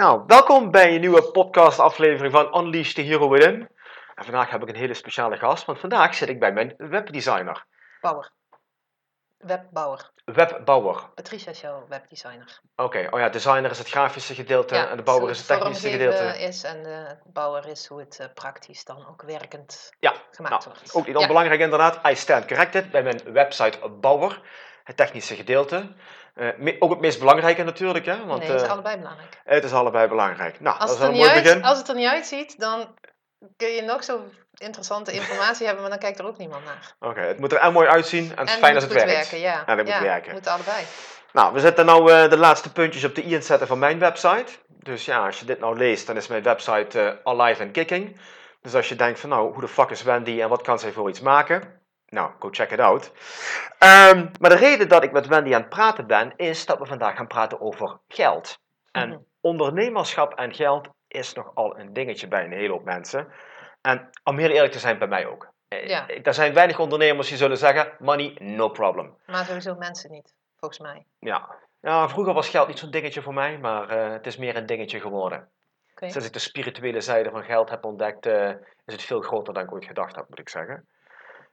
Nou, welkom bij een nieuwe podcastaflevering van Unleash the Hero Within. En vandaag heb ik een hele speciale gast, want vandaag zit ik bij mijn webdesigner. Bouwer. Webbouwer. Webbouwer. Patricia Show, webdesigner. Oké, oh ja, designer is het grafische gedeelte en de bouwer is het technische gedeelte. is en de bouwer is hoe het uh, praktisch dan ook werkend Ja, gemaakt nou, wordt. ook niet Ja. onbelangrijk inderdaad. I stand corrected bij mijn website bouwer, het technische gedeelte. Eh, ook het meest belangrijke natuurlijk, hè? Want nee, het is eh, allebei belangrijk. het is allebei belangrijk. Nou, Als dat is het, er een mooi uit, begin. als het er niet uitziet, dan kun je nog zo interessante informatie hebben, maar dan kijkt er ook niemand naar. Oké, het moet er en mooi uitzien en het is fijn als moet het werkt. werken, ja. En het moet ja, werken. moet allebei. Nou, we zetten nou eh, de laatste puntjes op de i aan het zetten van mijn website. Dus ja, als je dit nou leest, dan is mijn website alive and kicking. Dus als je denkt van nou, hoe de fuck is Wendy en wat kan zij voor iets maken? Nou, go check it out. Ehm, maar de reden dat ik met Wendy aan het praten ben, is dat we vandaag gaan praten over geld. En Mhm. ondernemerschap en geld is nogal een dingetje bij een hele hoop mensen. En om heel eerlijk te zijn, bij mij ook. Eh, Ja. Er zijn weinig ondernemers die zullen zeggen, money, no problem. Maar sowieso mensen niet, volgens mij. Ja. ja, vroeger was geld niet zo'n dingetje voor mij, maar eh, het is meer een dingetje geworden. Oké. Sinds ik de spirituele zijde van geld heb ontdekt, eh, is het veel groter dan ik ooit gedacht had, moet ik zeggen.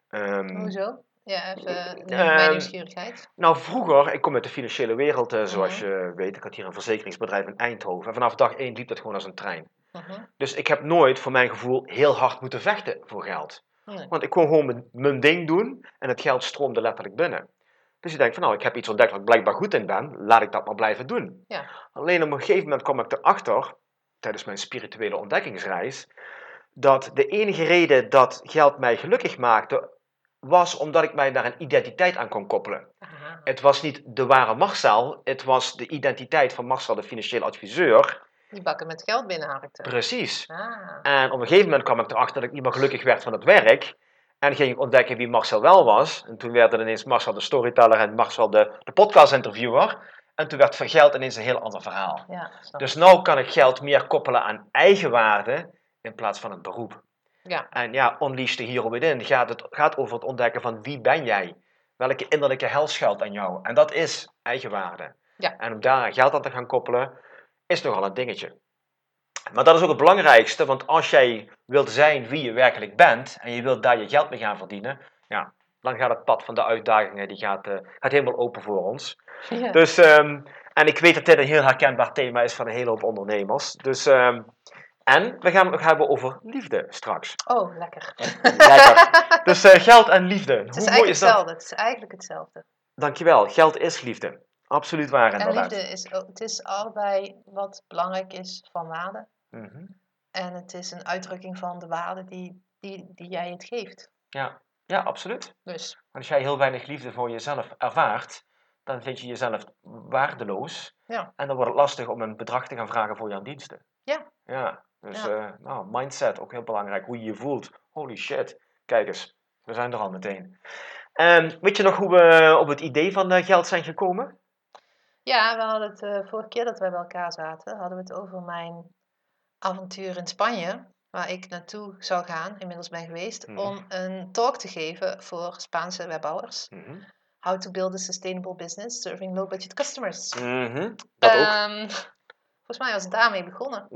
Ehm, Hoezo? Ja, even Ehm, mijn nieuwsgierigheid. nou, vroeger, ik kom uit de financiële wereld, eh, zoals Mhm. je weet. Ik had hier een verzekeringsbedrijf in Eindhoven. En vanaf dag één liep dat gewoon als een trein. Mhm. Dus ik heb nooit, voor mijn gevoel, heel hard moeten vechten voor geld. Nee. Want ik kon gewoon mijn, mijn ding doen en het geld stroomde letterlijk binnen. Dus je denkt van nou, ik heb iets ontdekt waar ik blijkbaar goed in ben, laat ik dat maar blijven doen. Ja. Alleen op een gegeven moment kwam ik erachter, tijdens mijn spirituele ontdekkingsreis, dat de enige reden dat geld mij gelukkig maakte, was omdat ik mij daar een identiteit aan kon koppelen. Aha. Het was niet de ware Marcel, het was de identiteit van Marcel, de financieel adviseur. Die bakken met geld binnenharkte. Precies. Ah. En op een gegeven moment kwam ik erachter dat ik niet meer gelukkig werd van het werk. En ging ik ontdekken wie Marcel wel was. En toen werd er ineens Marcel de storyteller en Marcel de, de podcast-interviewer. En toen werd van geld ineens een heel ander verhaal. Ja, Dus nu kan ik geld meer koppelen aan eigenwaarde in plaats van een beroep. Ja. En ja, Unleash the Hero Within gaat, het, gaat over het ontdekken van wie ben jij? Welke innerlijke hel schuilt aan jou? En dat is eigenwaarde. Ja. En om daar geld aan te gaan koppelen, is nogal een dingetje. Maar dat is ook het belangrijkste, want als jij wilt zijn wie je werkelijk bent en je wilt daar je geld mee gaan verdienen, ja, dan gaat het pad van de uitdagingen die gaat, eh, gaat helemaal open voor ons. Ja. Dus, ehm, en ik weet dat dit een heel herkenbaar thema is van een hele hoop ondernemers. Dus, ehm, en we gaan het nog hebben over liefde straks. Oh, lekker. Lekker. Dus eh, geld en liefde. Het is Hoe mooi eigenlijk is dat? hetzelfde. Het is eigenlijk hetzelfde. Dankjewel. Geld is liefde. Absoluut waar En inderdaad. liefde is, het is allebei wat belangrijk is van waarde. Mhm. En het is een uitdrukking van de waarde die, die, die jij het geeft. Ja. ja, absoluut. Dus Want als jij heel weinig liefde voor jezelf ervaart, dan vind je jezelf waardeloos. Ja. En dan wordt het lastig om een bedrag te gaan vragen voor jouw diensten. Ja. Ja, dus Ja. eh, nou, mindset ook heel belangrijk. Hoe je je voelt. Holy shit. Kijk eens, we zijn er al meteen. Ehm, weet je nog hoe we op het idee van eh, geld zijn gekomen? ja, we hadden het eh, vorige keer dat wij bij elkaar zaten, hadden we het over mijn avontuur in Spanje. Waar ik naartoe zou gaan, inmiddels ben geweest, Mhm. om een talk te geven voor Spaanse webbouwers. Mhm. How to build a sustainable business serving low budget customers. Mhm, Dat ook. Ehm, volgens mij was het daarmee begonnen.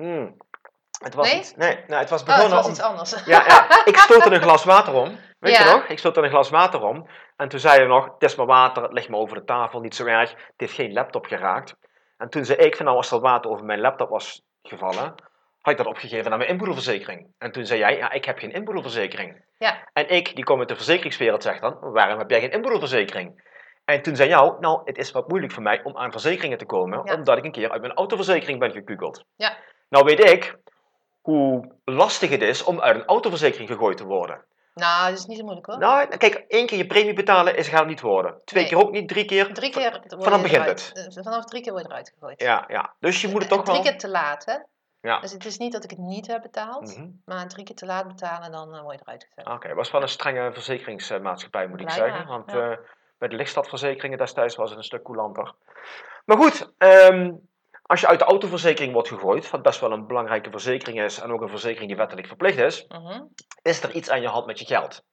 Het was Nee? iets. Nee, nou, het was Oh, het begonnen was om. iets anders. Ja, ja, ik stootte een glas water om. Weet je nog? Ik stootte een glas water om. En toen zei je nog: Het is maar water, het ligt me over de tafel, niet zo erg. Het heeft geen laptop geraakt. En toen zei ik: van, Nou, als er water over mijn laptop was gevallen, had ik dat opgegeven aan mijn inboedelverzekering. En toen zei jij: Ja, ik heb geen inboedelverzekering. Ja. En ik, die kom uit de verzekeringswereld, zeg dan: Waarom heb jij geen inboedelverzekering? En toen zei jou: Nou, het is wat moeilijk voor mij om aan verzekeringen te komen, Ja. omdat ik een keer uit mijn autoverzekering ben gekukeld. Ja. Nou weet ik hoe lastig het is om uit een autoverzekering gegooid te worden. Nou, dat is niet zo moeilijk hoor. Nou, kijk, één keer je premie betalen is gaat het niet worden. Twee Nee. keer ook niet, drie keer. Drie keer word Vanaf begint eruit. Eh, Vanaf drie keer word je eruit gegooid. Ja, ja. Dus je moet het toch drie wel... keer te laat, hè? Ja. Dus het is niet dat ik het niet heb betaald, Mhm. maar drie keer te laat betalen, dan eh, word je eruit gezet. Oké, het was wel een strenge verzekeringsmaatschappij, moet ik zeggen. Want ja. eh, bij de lichtstadverzekeringen destijds was het een stuk coulanter. Maar goed, ehm, als je uit de autoverzekering wordt gegooid, wat best wel een belangrijke verzekering is en ook een verzekering die wettelijk verplicht is, Mhm. is er iets aan je hand met je geld.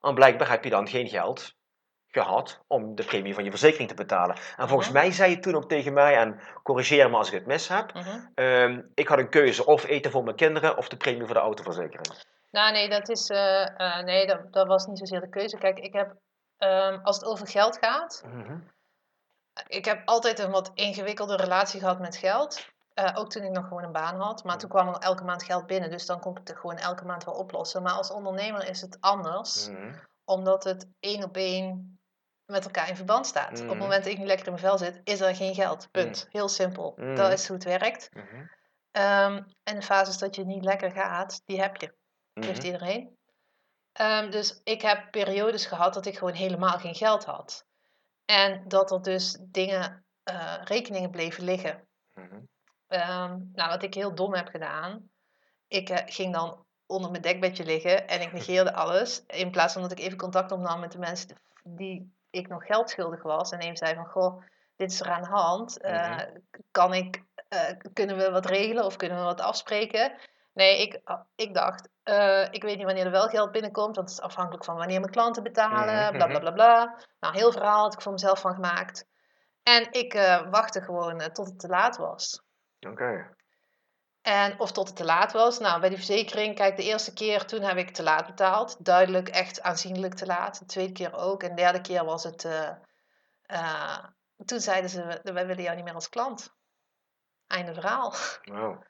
En blijkbaar heb je dan geen geld gehad om de premie van je verzekering te betalen. En volgens Mhm. mij zei je toen ook tegen mij, en corrigeer me als ik het mis heb, Mhm. ehm, ik had een keuze of eten voor mijn kinderen of de premie voor de autoverzekering. Nou, nee, dat is. eh, eh, nee, dat, dat was niet zozeer de keuze. Kijk, ik heb. ehm, als het over geld gaat. Mhm. Ik heb altijd een wat ingewikkelde relatie gehad met geld. Eh, ook toen ik nog gewoon een baan had. Maar toen kwam er elke maand geld binnen. Dus dan kon ik het gewoon elke maand wel oplossen. Maar als ondernemer is het anders. Mhm. Omdat het één op één met elkaar in verband staat. Op Mhm. het moment dat ik niet lekker in mijn vel zit, is er geen geld. Punt. Heel simpel. Mhm. Dat is hoe het werkt. Mhm. Ehm, en de fases dat je niet lekker gaat, die heb je. Heeft Mhm. iedereen. Ehm, dus ik heb periodes gehad dat ik gewoon helemaal geen geld had. En dat er dus dingen, eh, rekeningen bleven liggen. Mhm. Ehm, nou, wat ik heel dom heb gedaan. Ik eh, ging dan onder mijn dekbedje liggen en ik negeerde alles. In plaats van dat ik even contact opnam met de mensen die ik nog geld schuldig was. En even zei van, goh, dit is er aan de hand. Eh, Mhm. kan ik, eh, kunnen we wat regelen of kunnen we wat afspreken? Nee, ik, ik dacht, eh, ik weet niet wanneer er wel geld binnenkomt. Want het is afhankelijk van wanneer mijn klanten betalen. Mhm, Bla, bla, mhm. bla, bla. Nou, heel verhaal had ik voor mezelf van gemaakt. En ik eh, wachtte gewoon eh, tot het te laat was. Oké. En of tot het te laat was. Nou, bij die verzekering, kijk, de eerste keer toen heb ik te laat betaald. Duidelijk, echt aanzienlijk te laat. De tweede keer ook. En de derde keer was het. toen zeiden ze: "We- Wij willen jou niet meer als klant. Einde verhaal. Wow.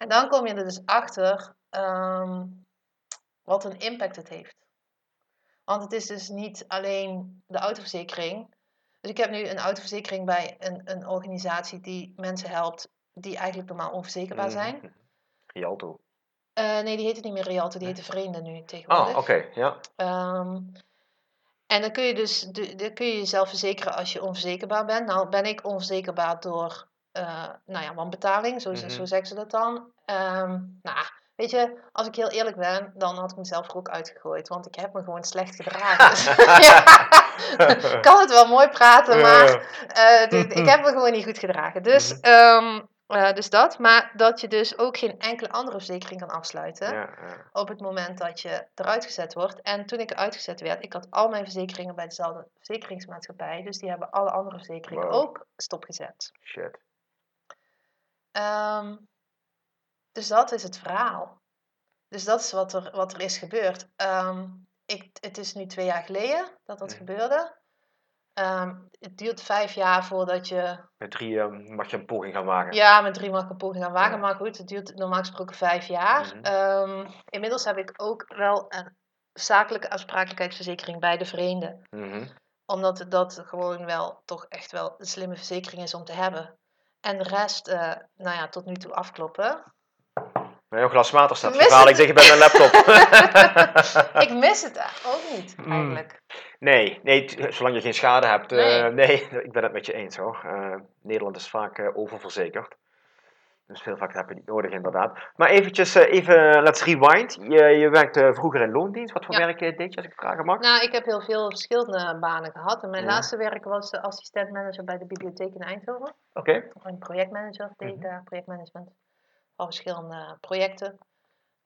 En dan kom je er dus achter ehm, wat een impact het heeft. Want het is dus niet alleen de autoverzekering. Dus ik heb nu een autoverzekering bij een, een organisatie die mensen helpt die eigenlijk normaal onverzekerbaar zijn. Mhm. Rialto. Eh, nee, die heette niet meer Rialto, die heette Vreemde nu Ah, tegenwoordig. oké. Ja. Ehm, en dan kun je dus dan kun je jezelf verzekeren als je onverzekerbaar bent. Nou ben ik onverzekerbaar door, eh, nou ja, wanbetaling, zo, Mhm. zo zeggen ze dat dan. Ehm, nou, weet je, als ik heel eerlijk ben, dan had ik mezelf er ook uitgegooid. Want ik heb me gewoon slecht gedragen. Dus, ja, ik kan het wel mooi praten, maar eh, dit- ik heb me gewoon niet goed gedragen. Dus, Mhm. ehm, eh, dus dat. Maar dat je dus ook geen enkele andere verzekering kan afsluiten Ja, op het moment dat je eruit gezet wordt. En toen ik eruit gezet werd, ik had al mijn verzekeringen bij dezelfde verzekeringsmaatschappij. Dus die hebben alle andere verzekeringen Wow. ook stopgezet. Shit. Ehm, dus dat is het verhaal. Dus dat is wat er, wat er is gebeurd. Ehm, ik, het is nu twee jaar geleden dat dat Mhm. gebeurde. Ehm, het duurt vijf jaar voordat je Met drie mag je een poging gaan wagen. Ja, met drie mag ik een poging gaan wagen. Ja. Maar goed, het duurt normaal gesproken vijf jaar. Mhm. Inmiddels heb ik ook wel een zakelijke aansprakelijkheidsverzekering bij de Verenigde. Mhm. Omdat dat gewoon wel toch echt wel een slimme verzekering is om te hebben. En de rest, eh, nou ja, tot nu toe afkloppen. Jouw glas water staat het. tegen bij mijn laptop. ik mis het ook niet, Mm. eigenlijk. nee, nee, zolang je geen schade hebt. eh, Nee. nee, ik ben het met je eens hoor. Eh, Nederland is vaak oververzekerd. Dus veel vaak heb je niet nodig inderdaad. Maar eventjes, eh, even, let's rewind. Je, je werkte vroeger in loondienst. Wat voor Ja. werk eh, deed je als ik vragen mag? Nou, ik heb heel veel verschillende banen gehad. En mijn Ja. laatste werk was assistentmanager bij de bibliotheek in Eindhoven. Oké. een projectmanager deed ik Mhm. daar, projectmanagement van verschillende projecten.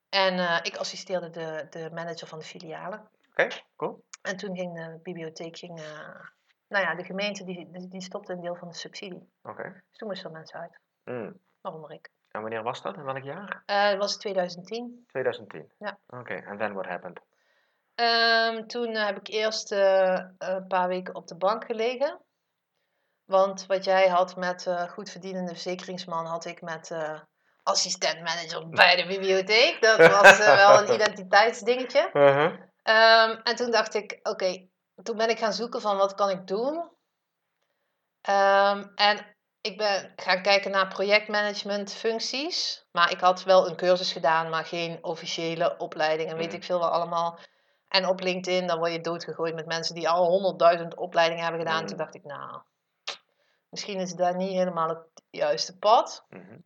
En eh, ik assisteerde de, de manager van de filialen. Oké, cool. En toen ging de bibliotheek, ging, eh, nou ja, de gemeente die, die, die stopte een deel van de subsidie. Oké. Dus toen moesten er mensen uit, Mm. Waaronder ik. En wanneer was dat? In welk jaar? Dat was 2010. 2010. Ja. Oké, en then what happened? Ehm, toen eh, heb ik eerst eh, een paar weken op de bank gelegen. Want wat jij had met goed verdienende verzekeringsman, had ik met assistent-manager bij de bibliotheek. Dat was wel een identiteitsdingetje. Uh-huh. Ehm, en toen dacht ik, oké, toen ben ik gaan zoeken van wat kan ik doen. Ehm, en ik ben gaan kijken naar projectmanagement functies. Maar ik had wel een cursus gedaan, maar geen officiële opleiding en weet Mhm. ik veel wel allemaal. En op LinkedIn, dan word je doodgegooid met mensen die al honderdduizend opleidingen hebben gedaan. Mm. Toen dacht ik, nou, misschien is daar niet helemaal het juiste pad. Mhm.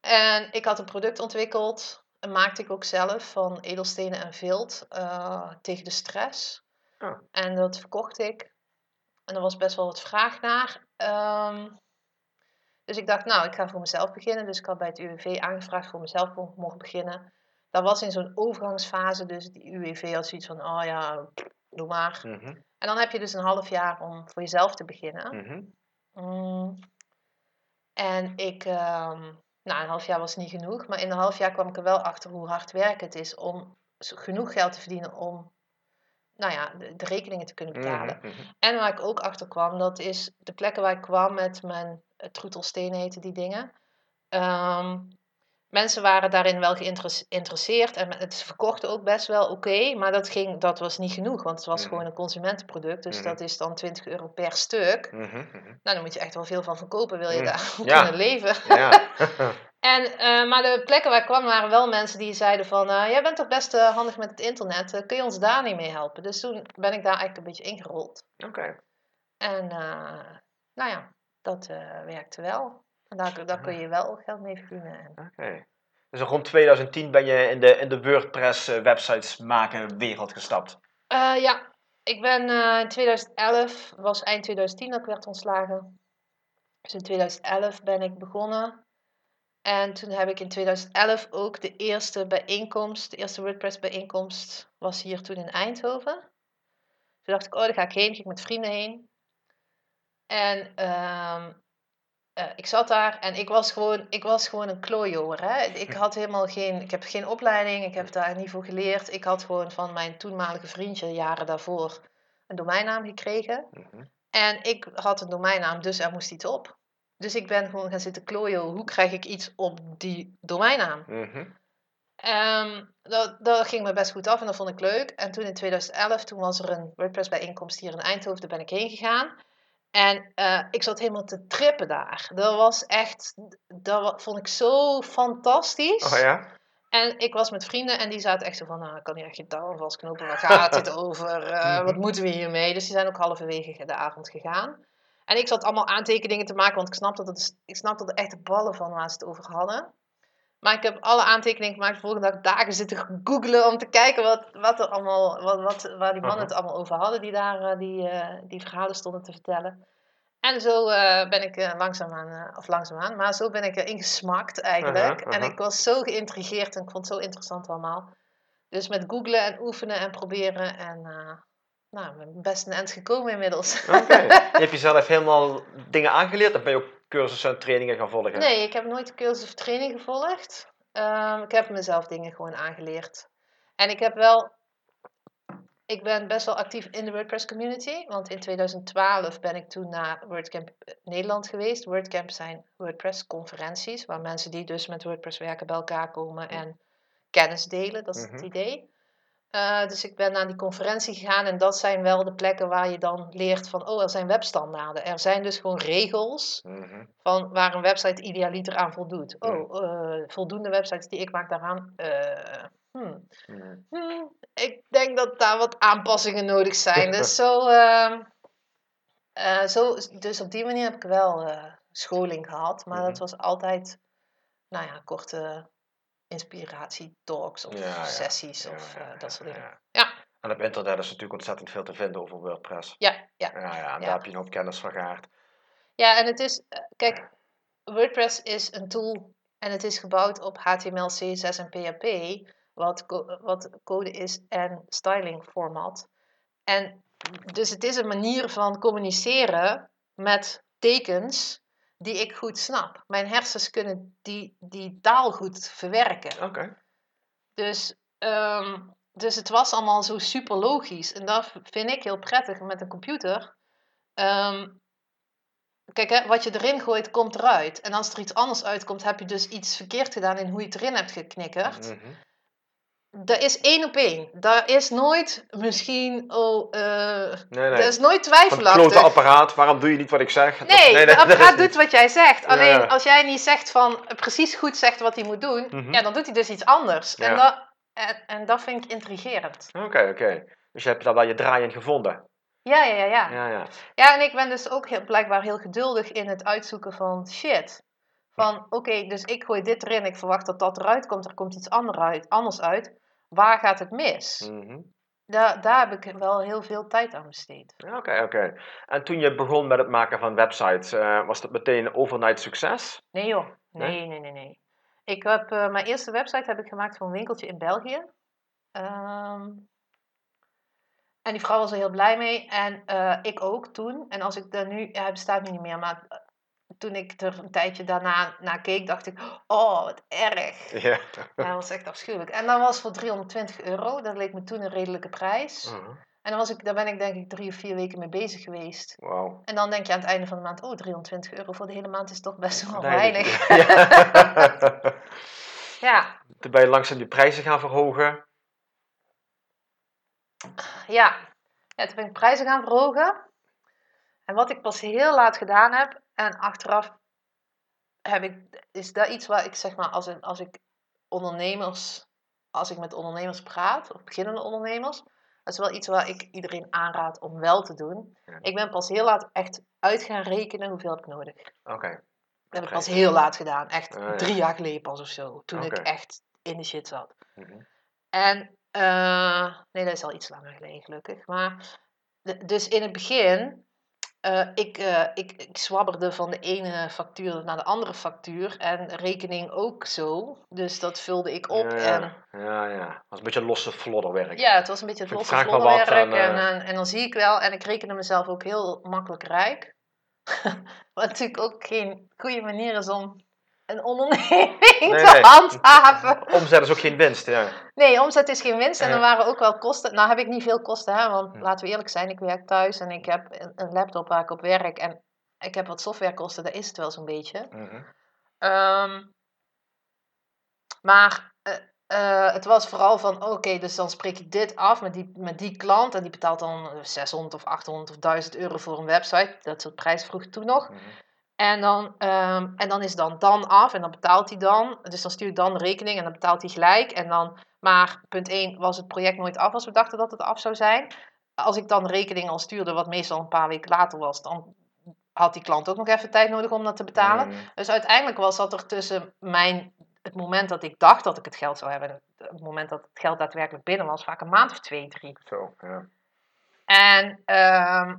En ik had een product ontwikkeld, en maakte ik ook zelf, van edelstenen en vilt eh, tegen de stress. Oh. En dat verkocht ik. En er was best wel wat vraag naar. Ehm, dus ik dacht, nou, ik ga voor mezelf beginnen. Dus ik had bij het UWV aangevraagd voor mezelf mo- mocht beginnen. Dat was in zo'n overgangsfase, dus die UWV had zoiets van, oh ja, doe maar. Mhm. En dan heb je dus een half jaar om voor jezelf te beginnen. Mhm. Mm. En ik, ehm, nou, een half jaar was niet genoeg, maar in een half jaar kwam ik er wel achter hoe hard werken het is om genoeg geld te verdienen om, nou ja, de, de rekeningen te kunnen betalen. Mhm. Mhm. En waar ik ook achter kwam, dat is de plekken waar ik kwam met mijn troetelsteen heten die dingen. Ehm, mensen waren daarin wel geïnteresseerd en het verkochten ook best wel oké, maar dat, ging, dat was niet genoeg, want het was Mhm. gewoon een consumentenproduct, dus dat is dan 20 euro per stuk. Nou, daar moet je echt wel veel van verkopen, wil je Mm, daar ja. kunnen leven. Ja. En, eh, maar de plekken waar ik kwam waren wel mensen die zeiden van, eh, jij bent toch best eh, handig met het internet, kun je ons daar niet mee helpen? Dus toen ben ik daar eigenlijk een beetje ingerold. Oké. En nou ja, dat werkte wel. En daar, daar kun je wel geld mee verdienen. En, Oké. Dus rond 2010 ben je in de, in de WordPress websites maken wereld gestapt. Ja, ik ben in 2011, was eind 2010 dat ik werd ontslagen. Dus in 2011 ben ik begonnen. En toen heb ik in 2011 ook de eerste bijeenkomst, de eerste WordPress bijeenkomst, was hier toen in Eindhoven. Toen dacht ik, oh, daar ga ik heen, ga ik met vrienden heen. En ehm, eh, ik zat daar en ik was gewoon, ik was gewoon een klooijoer. Hè? Ik had helemaal geen, ik heb geen opleiding, ik heb daar niet voor geleerd. Ik had gewoon van mijn toenmalige vriendje jaren daarvoor een domeinnaam gekregen. Mhm. En ik had een domeinnaam, dus er moest iets op. Dus ik ben gewoon gaan zitten klooien, hoe krijg ik iets op die domeinnaam? Mhm. Ehm, dat, dat ging me best goed af en dat vond ik leuk. En toen in 2011, toen was er een WordPress bijeenkomst hier in Eindhoven, daar ben ik heen gegaan. En eh, ik zat helemaal te trippen daar. Dat was echt, dat vond ik zo fantastisch. Oh ja? En ik was met vrienden en die zaten echt zo van, nou, ik kan hier echt geen touw vastknopen. Waar gaat dit over? Eh, wat moeten we hiermee? Dus die zijn ook halverwege de avond gegaan. En ik zat allemaal aantekeningen te maken, want ik snapte, dat het, ik snapte er echt de ballen van waar ze het over hadden. Maar ik heb alle aantekeningen gemaakt. De volgende dag dagen zitten googlen om te kijken wat, wat er allemaal, wat, wat, waar die mannen het allemaal over hadden die daar eh, die, eh, die verhalen stonden te vertellen. En zo eh, ben ik uh, langzaamaan, uh, of langzaamaan, maar zo ben ik erin gesmakt eigenlijk. En ik was zo geïntrigeerd en ik vond het zo interessant allemaal. Dus met googlen en oefenen en proberen en nou, ik ben best een eind gekomen inmiddels. Oké. Je jezelf helemaal dingen aangeleerd of ben je ook cursussen en trainingen gaan volgen? Nee, ik heb nooit cursus of training gevolgd. Um, ik heb mezelf dingen gewoon aangeleerd. En ik heb wel ik ben best wel actief in de WordPress community. Want in 2012 ben ik toen naar WordCamp Nederland geweest. WordCamp zijn WordPress conferenties. Waar mensen die dus met WordPress werken bij elkaar komen en kennis delen. Dat is Mhm. het idee. Uh, dus ik ben naar die conferentie gegaan. En dat zijn wel de plekken waar je dan leert van... Oh, er zijn webstandaarden. Er zijn dus gewoon regels Mhm. van waar een website idealiter aan voldoet. Mhm. Oh, uh, voldoende websites die ik maak daaraan... Uh, hmm. Mhm. Hmm, ik denk dat daar wat aanpassingen nodig zijn. Dus zo, uh, zo, dus op die manier heb ik wel scholing gehad. Maar Mhm. dat was altijd, nou ja, korte inspiratietalks of Ja, sessies Ja, of ja, uh, dat soort dingen. ja. En op internet is natuurlijk ontzettend veel te vinden over WordPress. ja, ja. Ja, ja, en daar heb je een hoop kennis van gehaard. Ja, en het is, uh, kijk, WordPress is een tool en het is gebouwd op HTML, CSS en PHP, wat, co wat code is en styling format. En dus het is een manier van communiceren met tekens die ik goed snap. Mijn hersens kunnen die, die taal goed verwerken. Oké. Dus, um, dus het was allemaal zo super logisch. En dat vind ik heel prettig met een computer. Um, kijk, hè, wat je erin gooit, komt eruit. En als er iets anders uitkomt, heb je dus iets verkeerd gedaan in hoe je het erin hebt geknikkerd. Mhm. Dat is één op één. Daar is nooit misschien, oh, uh, Nee, nee. dat is nooit Van het twijfelachtig. klote apparaat, waarom doe je niet wat ik zeg? Nee, dat apparaat doet wat jij zegt. Alleen Ja, als jij niet zegt van precies goed zegt wat hij moet doen, Mhm. ja, dan doet hij dus iets anders. En dat, En, en dat vind ik intrigerend. Oké, oké. Dus je hebt daar wel je draai in gevonden. Ja, ja, ja, ja. Ja, ja. Ja, en ik ben dus ook heel, blijkbaar heel geduldig in het uitzoeken van shit. Van oké, dus ik gooi dit erin, ik verwacht dat dat eruit komt, er komt iets ander uit, anders uit. Waar gaat het mis? Mhm. Daar, daar heb ik wel heel veel tijd aan besteed. Oké, oké. En toen je begon met het maken van websites, eh, was dat meteen overnight succes? Nee joh, Nee? nee, nee, nee, nee. Ik heb, eh, mijn eerste website heb ik gemaakt voor een winkeltje in België. Ehm, en die vrouw was er heel blij mee. En eh, ik ook toen. En als ik daar nu, hij bestaat nu niet meer, maar toen ik er een tijdje daarna naar keek, dacht ik, oh, wat erg. Ja. Dat was echt afschuwelijk. En dat was voor 320 euro. Dat leek me toen een redelijke prijs. Mhm. En dan was ik, daar ben ik denk ik drie of vier weken mee bezig geweest. Wauw. En dan denk je aan het einde van de maand, oh, 320 euro voor de hele maand is toch best wel Weinig. Ja. Ja, Toen ben je langzaam die prijzen gaan verhogen. ja. ja, toen ben ik prijzen gaan verhogen. En wat ik pas heel laat gedaan heb, en achteraf heb ik, is dat iets waar ik zeg maar, als, ik- als ik ondernemers, als ik met ondernemers praat, of beginnende ondernemers, dat is wel iets waar ik iedereen aanraad om wel te doen. Ja. Ik ben pas heel laat echt uit gaan rekenen hoeveel heb ik nodig. Oké. Dat heb ik pas heel laat gedaan. Echt ja. drie jaar geleden pas of zo. Toen ik echt in de shit zat. Mhm. En, eh, nee, dat is al iets langer geleden gelukkig. Maar, dus in het begin, eh, ik, eh, ik, ik zwabberde van de ene factuur naar de andere factuur. En rekening ook zo. Dus dat vulde ik op. Ja, En ja. ja, ja. was een beetje losse flodderwerk. ja, het was een beetje het losse vlodderwerk. aan, En, eh, en, en dan zie ik wel, en ik rekende mezelf ook heel makkelijk rijk. Wat natuurlijk ook geen goede manier is om een onderneming Nee, te nee. handhaven. Omzet is ook geen winst, ja. Nee, omzet is geen winst en er waren ook wel kosten. Nou heb ik niet veel kosten, hè, want Hm. laten we eerlijk zijn, ik werk thuis en ik heb een, een laptop waar ik op werk en ik heb wat softwarekosten, dat is het wel zo'n beetje. Mhm. Ehm, maar eh, eh, het was vooral van, oké, dus dan spreek ik dit af met die, met die klant en die betaalt dan 600 of 800 of 1000 euro voor een website. Dat soort prijs vroeg toen nog. Mhm. En dan, ehm, en dan is dan dan af en dan betaalt hij dan. Dus dan stuur ik dan de rekening en dan betaalt hij gelijk. En dan, maar punt 1 was het project nooit af als we dachten dat het af zou zijn. Als ik dan de rekening al stuurde, wat meestal een paar weken later was, dan had die klant ook nog even tijd nodig om dat te betalen. Mhm. Dus uiteindelijk was dat er tussen mijn, het moment dat ik dacht dat ik het geld zou hebben, en het, het moment dat het geld daadwerkelijk binnen was, vaak een maand of twee, drie. Zo, ja. En ehm,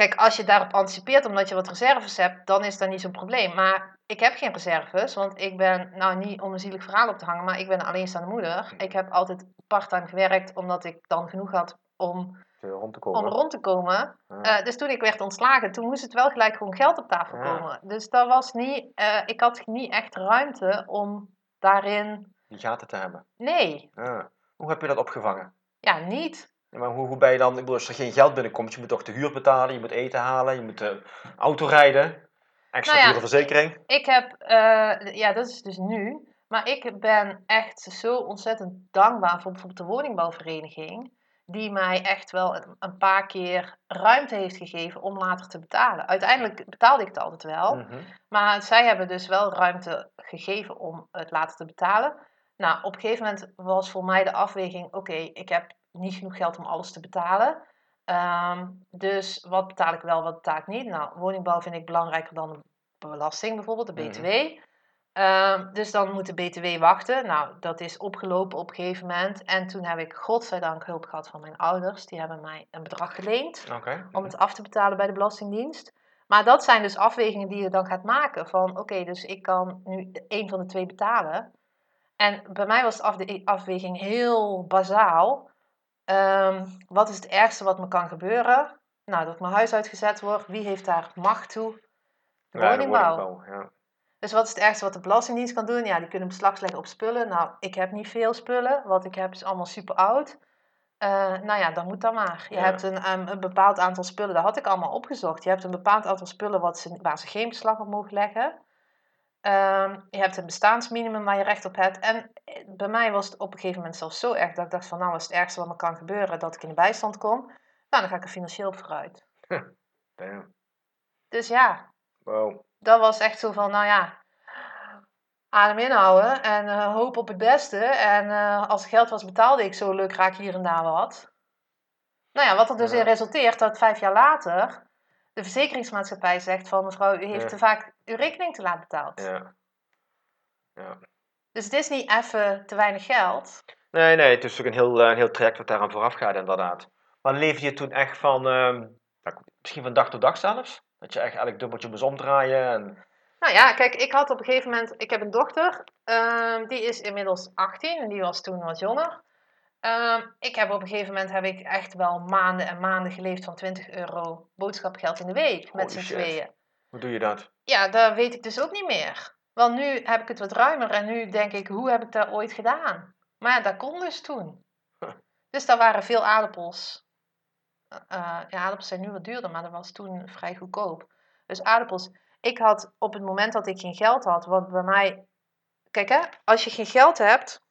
kijk, als je daarop anticipeert omdat je wat reserves hebt, dan is dat niet zo'n probleem. Maar ik heb geen reserves, want ik ben, nou niet om een zielig verhaal op te hangen, maar ik ben een alleenstaande moeder. Ik heb altijd parttime gewerkt, omdat ik dan genoeg had om, Rond te om komen. rond te komen. Ja. Eh, dus toen ik werd ontslagen, toen moest het wel gelijk gewoon geld op tafel Ja. komen. Dus dat was niet, eh, ik had niet echt ruimte om daarin, Die gaten te hebben. nee, Ja. Hoe heb je dat opgevangen? ja niet. Maar hoe, hoe ben je dan, ik bedoel, als er geen geld binnenkomt, je moet toch de huur betalen, je moet eten halen, je moet de auto rijden, extra Nou ja, dure verzekering. Ik heb, eh, ja, dat is dus nu. Maar ik ben echt zo ontzettend dankbaar voor bijvoorbeeld de woningbouwvereniging. Die mij echt wel een, een paar keer ruimte heeft gegeven om later te betalen. Uiteindelijk betaalde ik het altijd wel. Mhm. Maar zij hebben dus wel ruimte gegeven om het later te betalen. Nou, op een gegeven moment was voor mij de afweging: oké, ik heb niet genoeg geld om alles te betalen. Ehm, dus wat betaal ik wel, wat betaal ik niet? Nou, woningbouw vind ik belangrijker dan de belasting, bijvoorbeeld de Mhm. BTW. Ehm, dus dan moet de BTW wachten. Nou, dat is opgelopen op een gegeven moment. En toen heb ik godzijdank hulp gehad van mijn ouders. Die hebben mij een bedrag geleend om het af te betalen bij de Belastingdienst. Maar dat zijn dus afwegingen die je dan gaat maken. Van oké, dus ik kan nu één van de twee betalen. En bij mij was de afweging heel bazaal. Ehm, wat is het ergste wat me kan gebeuren? Nou, dat mijn huis uitgezet wordt. Wie heeft daar macht toe? De Ja, de woningbouw. ja. Dus wat is het ergste wat de Belastingdienst kan doen? Ja, die kunnen beslag leggen op spullen. Nou, ik heb niet veel spullen. Wat ik heb is allemaal super oud. Eh, nou ja, dan moet dat maar. Je Ja. hebt een, een, een bepaald aantal spullen, dat had ik allemaal opgezocht. Je hebt een bepaald aantal spullen wat ze, waar ze geen beslag op mogen leggen. Ehm, je hebt een bestaansminimum waar je recht op hebt. En eh, bij mij was het op een gegeven moment zelfs zo erg dat ik dacht van nou, is het ergste wat me kan gebeuren dat ik in de bijstand kom. Nou, dan ga ik er financieel op vooruit. Damn. Dus ja, Wow. dat was echt zo van, nou ja, adem inhouden en uh, hoop op het beste. En uh, als er geld was, betaalde ik zo leuk raak hier en daar wat. Nou ja, wat er dus Ja. in resulteert dat vijf jaar later de verzekeringsmaatschappij zegt van mevrouw, u heeft Ja. te vaak uw rekening te laat betaald. Ja. ja. Dus het is niet even te weinig geld. Nee, nee, het is ook een heel, eh, een heel traject wat daaraan vooraf gaat, inderdaad. Maar leefde je toen echt van, ehm, nou, misschien van dag tot dag zelfs? Dat je echt elk dubbeltje moest omdraaien en... Nou ja, kijk, ik had op een gegeven moment, ik heb een dochter, ehm, die is inmiddels 18 en die was toen wat jonger. Ehm, ik heb op een gegeven moment heb ik echt wel maanden en maanden geleefd van 20 euro boodschapgeld in de week met z'n shit. tweeën. Hoe doe je dat? Ja, dat weet ik dus ook niet meer. Want nu heb ik het wat ruimer en nu denk ik, hoe heb ik dat ooit gedaan? Maar ja, dat kon dus toen. Huh. Dus daar waren veel aardappels. Eh, ja, aardappels zijn nu wat duurder, maar dat was toen vrij goedkoop. Dus aardappels. Ik had op het moment dat ik geen geld had, want bij mij... Kijk hè, als je geen geld hebt...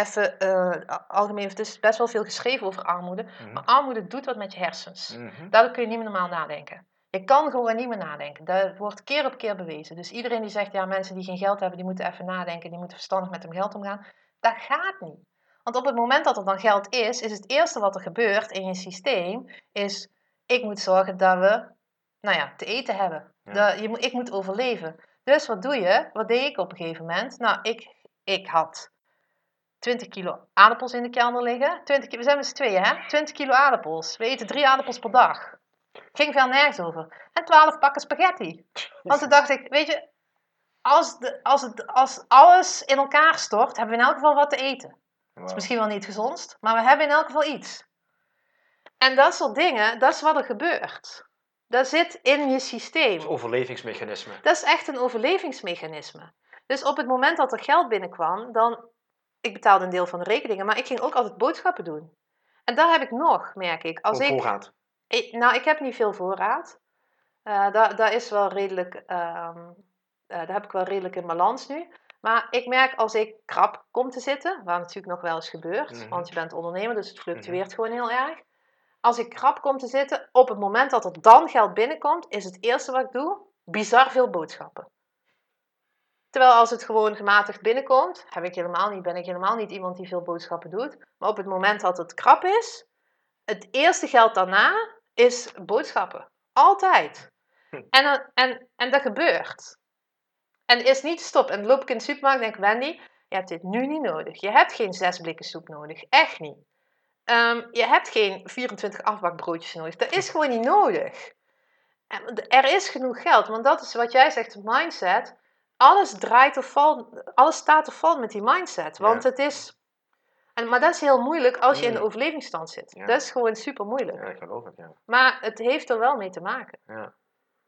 Even eh, algemeen, er is best wel veel geschreven over armoede. Mhm. Maar armoede doet wat met je hersens. Mhm. Daardoor kun je niet meer normaal nadenken. Je kan gewoon niet meer nadenken. Dat wordt keer op keer bewezen. Dus iedereen die zegt, ja, mensen die geen geld hebben, die moeten even nadenken, die moeten verstandig met hun geld omgaan. Dat gaat niet. Want op het moment dat er dan geld is, is het eerste wat er gebeurt in je systeem, is, ik moet zorgen dat we, nou ja, te eten hebben. Ja. Dat, je, moet- ik moet overleven. Dus wat doe je? Wat deed ik op een gegeven moment? Nou, ik, ik had 20 kilo aardappels in de kelder liggen. 20, ki- we zijn met z'n tweeën, hè? 20 kilo aardappels. We eten drie aardappels per dag. Ging veel nergens over. En 12 pakken spaghetti. Want toen dacht ik, weet je, als, de, als, het, als alles in elkaar stort, hebben we in elk geval wat te eten. Dat is misschien wel niet het gezondst, maar we hebben in elk geval iets. En dat soort dingen, dat is wat er gebeurt. Dat zit in je systeem. Het overlevingsmechanisme. Dat is echt een overlevingsmechanisme. Dus op het moment dat er geld binnenkwam, dan. Ik betaalde een deel van de rekeningen, maar ik ging ook altijd boodschappen doen. En daar heb ik nog, merk ik. Als voorraad. ik- nou, ik heb niet veel voorraad. Eh daar, daar is wel redelijk. ehm, eh, daar heb ik wel redelijk in balans nu. Maar ik merk als ik krap kom te zitten, waar natuurlijk nog wel eens gebeurt, Mhm. want je bent ondernemer, dus het fluctueert gewoon heel erg. Als ik krap kom te zitten, op het moment dat er dan geld binnenkomt, is het eerste wat ik doe, bizar veel boodschappen. Terwijl als het gewoon gematigd binnenkomt, heb ik helemaal niet, ben ik helemaal niet iemand die veel boodschappen doet. Maar op het moment dat het krap is, het eerste geld daarna is boodschappen. Altijd. Hm. En, dan- en, en dat gebeurt. En is niet stop. En loop ik in de supermarkt en denk ik, Wendy, je hebt dit nu niet nodig. Je hebt geen zes blikken soep nodig. Echt niet. Ehm, je hebt geen 24 afbakbroodjes nodig. Dat is gewoon niet nodig. En er is genoeg geld. Want dat is wat jij zegt, mindset. Alles draait of valt, alles staat of valt met die mindset. Want Ja. het is... En, maar dat is heel moeilijk als je in de Mm. overlevingsstand zit. Ja. Dat is gewoon super moeilijk. Ja, ik geloof het, ja. Maar het heeft er wel mee te maken. ja.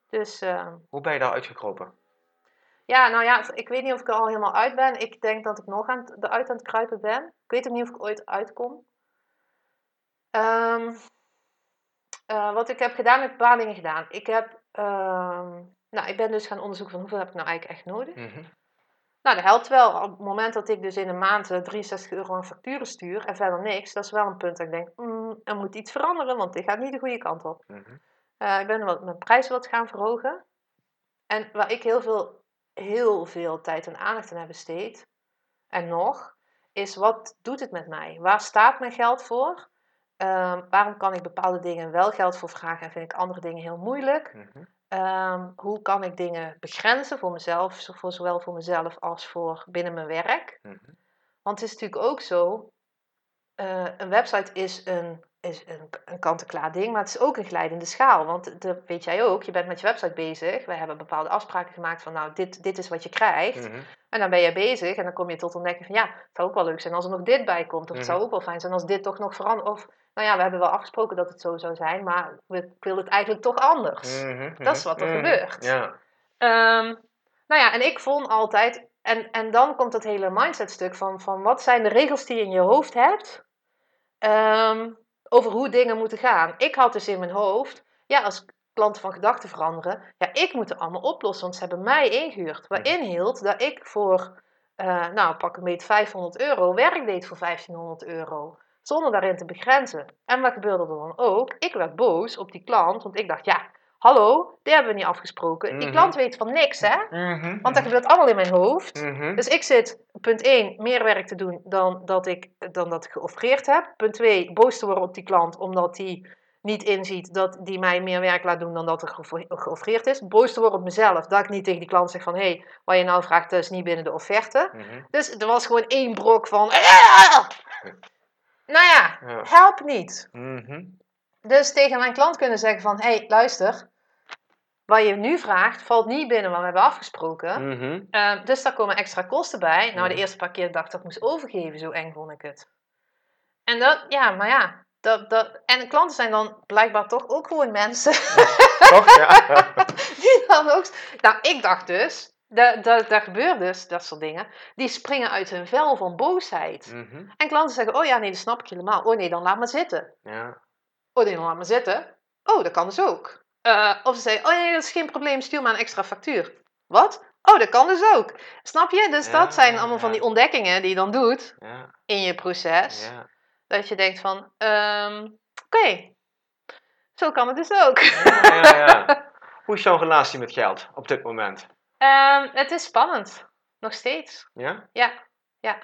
Dus ehm, Hoe ben je daar uitgekropen? ja, nou ja, ik weet niet of ik er al helemaal uit ben. Ik denk dat ik nog aan het, eruit aan het kruipen ben. Ik weet ook niet of ik ooit uitkom. Eh, wat ik heb gedaan, heb ik een paar dingen gedaan. Ik heb, ehm, nou, ik ben dus gaan onderzoeken van hoeveel heb ik nou eigenlijk echt nodig. Mhm. Nou, dat helpt wel. Op het moment dat ik dus in een maand eh, 63 euro aan facturen stuur en verder niks, dat is wel een punt dat ik denk, mm, er moet iets veranderen, want dit gaat niet de goede kant op. Mhm. Eh, ik ben wat, mijn prijzen wat gaan verhogen. En waar ik heel veel, heel veel tijd en aandacht aan heb besteed, en nog, is wat doet het met mij? Waar staat mijn geld voor? Ehm, waarom kan ik bepaalde dingen wel geld voor vragen en vind ik andere dingen heel moeilijk? Mhm. Ehm, hoe kan ik dingen begrenzen voor mezelf, voor, zowel voor mezelf als voor binnen mijn werk? Mhm. Want het is natuurlijk ook zo, eh, een website is een, is een, een kant-en-klaar ding, maar het is ook een glijdende schaal. Want dat weet jij ook, je bent met je website bezig. Wij hebben bepaalde afspraken gemaakt van, nou, dit, dit is wat je krijgt. Mhm. En dan ben je bezig en dan kom je tot ontdekking van, ja, het zou ook wel leuk zijn als er nog dit bij komt. Of het zou Mhm. ook wel fijn zijn als dit toch nog verandert. Of, nou ja, we hebben wel afgesproken dat het zo zou zijn, maar we, ik wil het eigenlijk toch anders. Mhm. Dat is wat er Mhm. gebeurt. Ja. Ehm, nou ja, en ik vond altijd, en, en dan komt dat hele mindset stuk van, van wat zijn de regels die je in je hoofd hebt ehm, over hoe dingen moeten gaan. Ik had dus in mijn hoofd, ja, als klanten van gedachten veranderen, ja, ik moet het allemaal oplossen, want ze hebben mij ingehuurd. Waarin hield dat ik voor, eh, nou, pak een beetje 500 euro, werk deed voor 1500 euro. Zonder daarin te begrenzen. En wat gebeurde er dan ook? Ik werd boos op die klant, want ik dacht, ja, hallo, die hebben we niet afgesproken. Die Mhm. klant weet van niks, hè? Mhm. Want dat gebeurt allemaal in mijn hoofd. Mhm. Dus ik zit, punt 1, meer werk te doen dan dat ik, dan dat ik geoffreerd heb. Punt 2, boos te worden op die klant, omdat die niet inziet dat die mij meer werk laat doen dan dat er geoffre- geoffreerd is. Boos te worden op mezelf, dat ik niet tegen die klant zeg van, hé, hey, wat je nou vraagt, is niet binnen de offerte. Mhm. Dus er was gewoon één brok van, "Ah!" nou ja, Ja. help niet. Mhm. Dus tegen mijn klant kunnen zeggen van, hé, hey, luister, wat je nu vraagt, valt niet binnen wat we hebben afgesproken. Mhm. Ehm, dus daar komen extra kosten bij. Nou, de eerste paar keer dacht ik dat ik moest overgeven, zo eng vond ik het. En dat, ja, maar ja. Dat, dat, en de klanten zijn dan blijkbaar toch ook gewoon mensen. Toch? Ja. die dan ook. Nou, ik dacht dus, dat gebeurt dus, dat soort dingen. Die springen uit hun vel van boosheid. Mhm. En klanten zeggen: Oh ja, nee, dat snap ik helemaal. Oh nee, dan laat maar zitten. Ja. Oh nee, dan laat maar zitten. Oh, dat kan dus ook. Eh, of ze zeggen: Oh nee, dat is geen probleem, stuur maar een extra factuur. Wat? Oh, dat kan dus ook. Snap je? Dus Ja, dat zijn allemaal ja. van die ontdekkingen die je dan doet in je proces. Dat je denkt van, ehm, oké, zo kan het dus ook. Ja, ja, ja. Hoe is jouw relatie met geld op dit moment? Ehm, het is spannend, nog steeds. Ja? Ja, ja.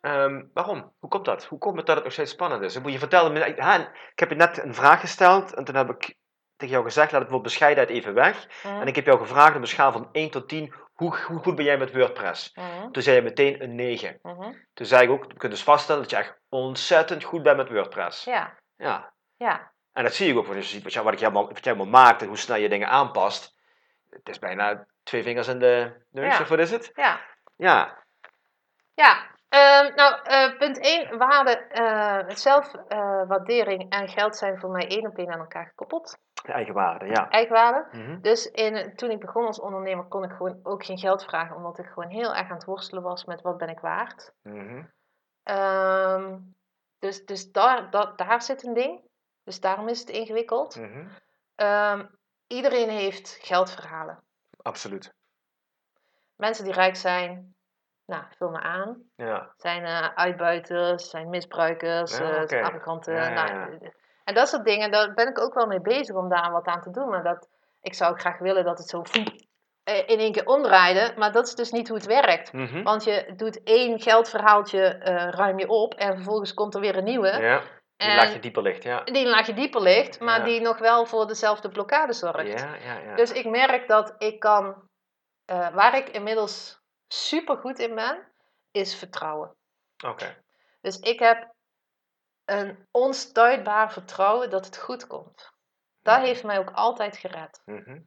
Ehm, waarom? Hoe komt dat? Hoe komt het dat het nog steeds spannend is? Je vertelde me, ha, ik heb je net een vraag gesteld en toen heb ik tegen jou gezegd, laat het woord bescheidenheid even weg. Mhm, En ik heb jou gevraagd op een schaal van 1 tot 10, hoe, hoe goed ben jij met WordPress? mhm, Toen zei je meteen een 9. mhm. Toen zei ik ook, we kunnen dus vaststellen dat je echt ontzettend goed bent met WordPress. Ja, Ja. ja, En dat zie ik ook, want je ziet wat, je- wat, ik helemaal, wat je helemaal maakt en hoe snel je dingen aanpast. Het is bijna twee vingers in de neus, Ja. of wat is het? ja. Ja. Ja, ehm, nou, eh, punt 1, waarde, eh zelfwaardering en geld zijn voor mij één op één aan elkaar gekoppeld. De eigen waarde, ja. Eigenwaarde. Mhm. Dus in, toen ik begon als ondernemer kon ik gewoon ook geen geld vragen, omdat ik gewoon heel erg aan het worstelen was met wat ben ik waard. Ehm, dus dus daar, daar zit een ding. Dus daarom is het ingewikkeld. Mhm. Ehm, iedereen heeft geldverhalen. Absoluut. Mensen die rijk zijn, nou, vul me aan. Ja. Zijn eh, uitbuiters, zijn misbruikers, Ja, eh. Ja, nou, eh, En dat soort dingen, daar ben ik ook wel mee bezig om daar wat aan te doen. Maar dat, ik zou graag willen dat het zo eh, in één keer omdraaide. Maar dat is dus niet hoe het werkt. Mhm. Want je doet één geldverhaaltje, eh, ruim je op. En vervolgens komt er weer een nieuwe. Ja. Die En- laag je dieper ligt, ja. Die een laagje dieper ligt, maar Ja. die nog wel voor dezelfde blokkade zorgt. Ja, ja, ja. Dus ik merk dat ik kan, eh, waar ik inmiddels super goed in ben, is vertrouwen. Oké. Dus ik heb een onstuitbaar vertrouwen dat het goed komt. Dat Ja. heeft mij ook altijd gered. Mhm.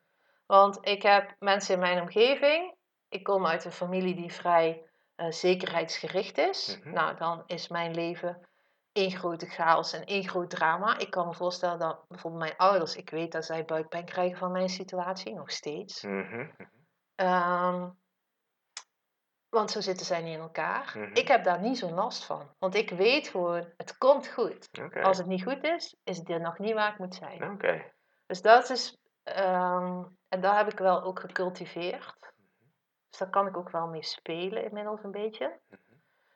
Want ik heb mensen in mijn omgeving. Ik kom uit een familie die vrij eh, zekerheidsgericht is. Mhm. Nou, dan is mijn leven één grote chaos en één groot drama. Ik kan me voorstellen dat bijvoorbeeld mijn ouders, ik weet dat zij buikpijn krijgen van mijn situatie, nog steeds. Mhm. Ehm, want zo zitten zij niet in elkaar. Mhm. Ik heb daar niet zo'n last van. Want ik weet gewoon, het komt goed. Als het niet goed is, is het er nog niet waar ik moet zijn. Oké. Dus dat is, ehm, en daar heb ik wel ook gecultiveerd. Dus daar kan ik ook wel mee spelen inmiddels een beetje.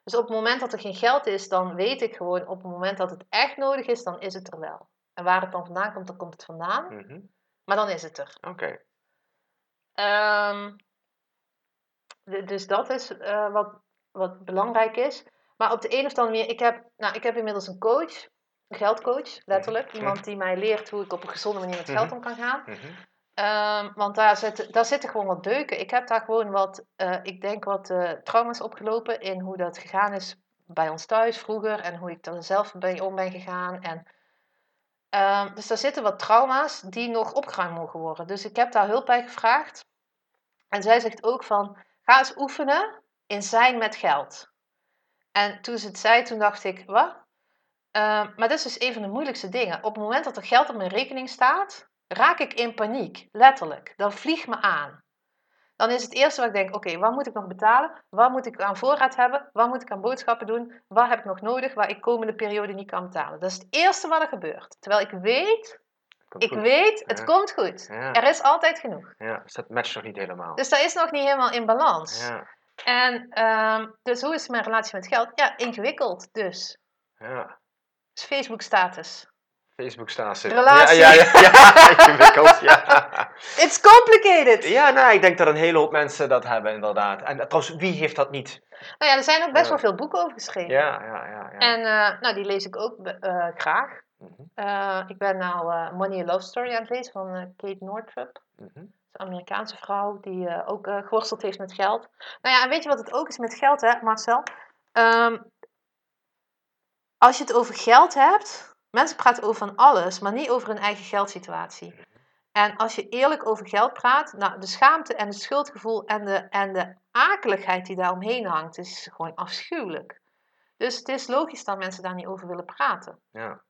Dus op het moment dat er geen geld is, dan weet ik gewoon, op het moment dat het echt nodig is, dan is het er wel. En waar het dan vandaan komt, dan komt het vandaan. Mhm. Maar dan is het er. Oké. Ehm, dus dat is eh, wat, wat belangrijk is. Maar op de een of andere manier, ik heb, nou, ik heb inmiddels een coach, een geldcoach, letterlijk. Iemand die mij leert hoe ik op een gezonde manier met geld om kan gaan. Mhm. Ehm, want daar zitten, daar zitten gewoon wat deuken. Ik heb daar gewoon wat, eh, ik denk wat eh, trauma's opgelopen in hoe dat gegaan is bij ons thuis vroeger. En hoe ik er zelf mee om ben gegaan. En, ehm, dus daar zitten wat trauma's die nog opgeruimd mogen worden. Dus ik heb daar hulp bij gevraagd. En zij zegt ook van, ga eens oefenen in zijn met geld. En toen ze het zei, toen dacht ik, wat? Ehm, maar dat is dus een van de moeilijkste dingen. Op het moment dat er geld op mijn rekening staat, raak ik in paniek, letterlijk. Dan vliegt me aan. Dan is het eerste wat ik denk, oké, wat moet ik nog betalen? Wat moet ik aan voorraad hebben? Wat moet ik aan boodschappen doen? Wat heb ik nog nodig waar ik komende periode niet kan betalen? Dat is het eerste wat er gebeurt. Terwijl ik weet, ik goed. weet, het Ja. komt goed. Ja. Er is altijd genoeg. Ja, dus dat matcht nog niet helemaal. Dus dat is nog niet helemaal in balans. Ja. En dus, dus hoe is mijn relatie met geld? Ja, ingewikkeld dus. Ja. Dus Facebook status. Facebook staat ze. Relatie. Ja, ja, ja. ja, ingewikkeld, ja. It's complicated! Ja, nou, ik denk dat een hele hoop mensen dat hebben, inderdaad. En eh, trouwens, wie heeft dat niet? Nou ja, er zijn ook best wel veel boeken over geschreven. Ja, ja, ja. ja. En eh, nou, die lees ik ook eh, graag. Mhm, Eh, ik ben nou eh, Money Love Story aan het lezen van eh, Kate Northrup. mhm. Is een Amerikaanse vrouw die ook geworsteld heeft met geld. Nou ja, en weet je wat het ook is met geld, hè, Marcel? Ehm, als je het over geld hebt, mensen praten over van alles, maar niet over hun eigen geldsituatie. En als je eerlijk over geld praat, nou, de schaamte en het schuldgevoel en de, en de akeligheid die daar omheen hangt, is gewoon afschuwelijk. Dus het is logisch dat mensen daar niet over willen praten. Ja,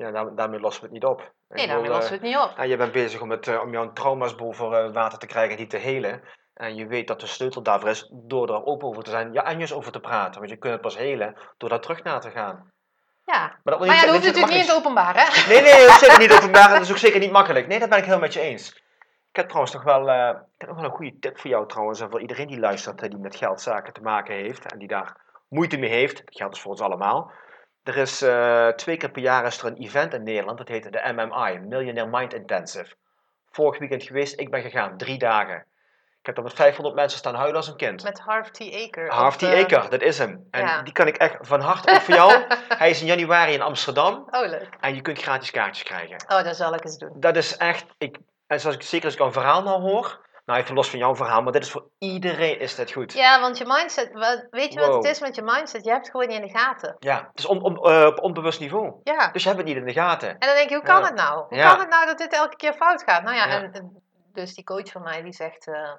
ja daar, daarmee lossen we het niet op. Ik Nee, daarmee lossen we het niet op. Ja, je bent bezig om, het, eh, om jouw trauma's boven eh, water te krijgen en die te helen. En je weet dat de sleutel daarvoor is door er open over te zijn, ja, en over te praten. Want je kunt het pas helen door daar terug naar te gaan. Ja, Maar, dat wil maar ja, dat hoeft natuurlijk niet in het openbaar, hè? is. Nee, nee, dat is zeker niet openbaar en dat is ook zeker niet makkelijk. Nee, dat ben ik heel met je eens. Ik heb trouwens nog wel, eh, ik heb nog wel een goede tip voor jou trouwens. En voor iedereen die luistert, eh, die met geldzaken te maken heeft. En die daar moeite mee heeft. Dat geldt dus voor ons allemaal. Er is eh, twee keer per jaar is er een event in Nederland. Dat heet de MMI, Millionaire Mind Intensive. Vorig weekend geweest, ik ben gegaan. Drie dagen. Ik heb daar met 500 mensen staan huilen als een kind. Met Harv T. Aker. Half die eh, Eker, dat is hem. En ja. die kan ik echt van harte ook voor jou. Hij is in januari in Amsterdam. Oh, leuk. En je kunt gratis kaartjes krijgen. Oh, dat zal ik eens doen. Dat is echt, ik, en zoals ik, zeker als ik een verhaal nou hoor, nou even los van jouw verhaal, maar dit is voor iedereen is dit goed. Ja, want je mindset, weet je wat het is met je mindset? Je hebt het gewoon niet in de gaten. Ja, het is on, on- eh, op onbewust niveau. Ja. Dus je hebt het niet in de gaten. En dan denk je, hoe kan Ja. het nou? Hoe Ja. kan het nou dat dit elke keer fout gaat? Nou ja. En, dus die coach van mij die zegt, eh,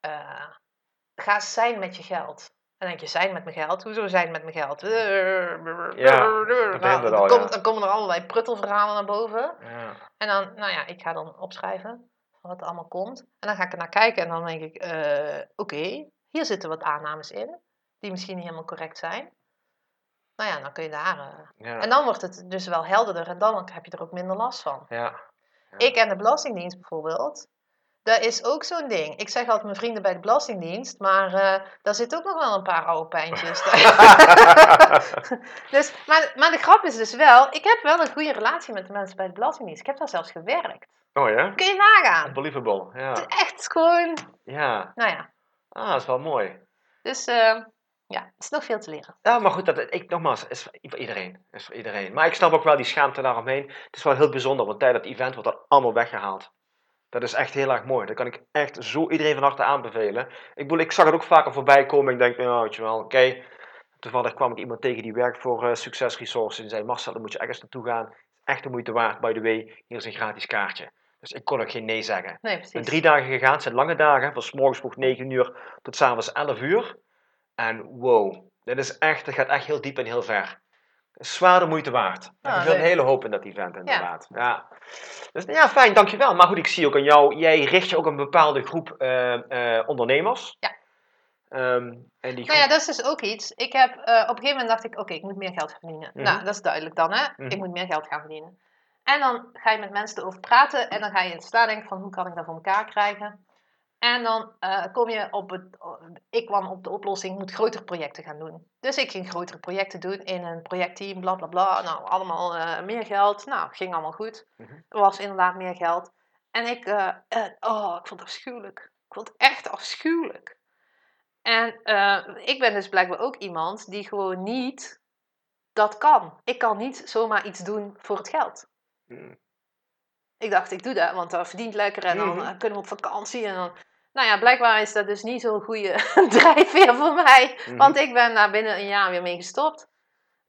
eh, ga zijn met je geld. En dan denk je, zijn met mijn geld? Hoezo zijn met mijn geld? Ja, Nou, dan, al, komt- dan komen er allerlei pruttelverhalen naar boven. Ja. En dan, nou ja, ik ga dan opschrijven wat er allemaal komt. En dan ga ik er naar kijken en dan denk ik, eh, oké, hier zitten wat aannames in, die misschien niet helemaal correct zijn. Nou ja, dan kun je daar. eh, Ja. En dan wordt het dus wel helderder en dan heb je er ook minder last van. ja. Ik en de Belastingdienst bijvoorbeeld, dat is ook zo'n ding. Ik zeg altijd mijn vrienden bij de Belastingdienst, maar eh, daar zitten ook nog wel een paar oude pijntjes. dus, maar, maar de grap is dus wel, ik heb wel een goede relatie met de mensen bij de Belastingdienst. Ik heb daar zelfs gewerkt. Oh ja? Kun je nagaan? Unbelievable. Ja. Het is echt gewoon, Ja. nou ja. Ah, dat is wel mooi. Dus eh, ja, het is nog veel te leren. Ja, maar goed, dat, ik, nogmaals, is voor iedereen. Is voor iedereen. Maar ik snap ook wel die schaamte daaromheen. Het is wel heel bijzonder, want tijdens het event wordt dat allemaal weggehaald. Dat is echt heel erg mooi. Dat kan ik echt zo iedereen van harte aanbevelen. Ik bedoel, ik zag het ook vaker voorbij komen. Ik denk, nou, weet je wel, oké. Toevallig kwam ik iemand tegen die werkt voor eh Success Resources. En die zei, Marcel, dan moet je ergens naartoe gaan. Echt de moeite waard, by the way. Hier is een gratis kaartje. Dus ik kon ook geen nee zeggen. Nee, Ik ben precies. drie dagen gegaan. Het zijn lange dagen. Van 's morgens vroeg 9 uur tot 's avonds 11 uur. En wow, dit is echt, dat gaat echt heel diep en heel ver. Zwaar de moeite waard. Ah, gebeurt een leuk. hele hoop in dat event inderdaad. Ja. Dus ja, fijn, dankjewel. Maar goed, ik zie ook aan jou, jij richt je ook een bepaalde groep eh, eh, ondernemers. Ja. Ehm, en die Nou ja, dat is dus ook iets. Ik heb, eh, op een gegeven moment dacht ik, oké, ik moet meer geld verdienen. Mhm. Nou, dat is duidelijk dan, hè. Mhm. Ik moet meer geld gaan verdienen. En dan ga je met mensen erover praten en dan ga je het staan denken van, hoe kan ik dat voor elkaar krijgen? En dan eh, kom je op het, ik kwam op de oplossing, ik moet grotere projecten gaan doen. Dus ik ging grotere projecten doen in een projectteam, bla bla bla. Nou, allemaal eh, meer geld. Nou, ging allemaal goed. Mhm. Er was inderdaad meer geld. En ik, eh, oh, ik vond het afschuwelijk. Ik vond het echt afschuwelijk. En ik ben dus blijkbaar ook iemand die gewoon niet dat kan. Ik kan niet zomaar iets doen voor het geld. Ik dacht, ik doe dat, want dat verdient lekker en dan Mhm. eh, kunnen we op vakantie. En dan... Nou ja, blijkbaar is dat dus niet zo'n goede drijfveer voor mij. Mhm. Want ik ben daar binnen een jaar weer mee gestopt.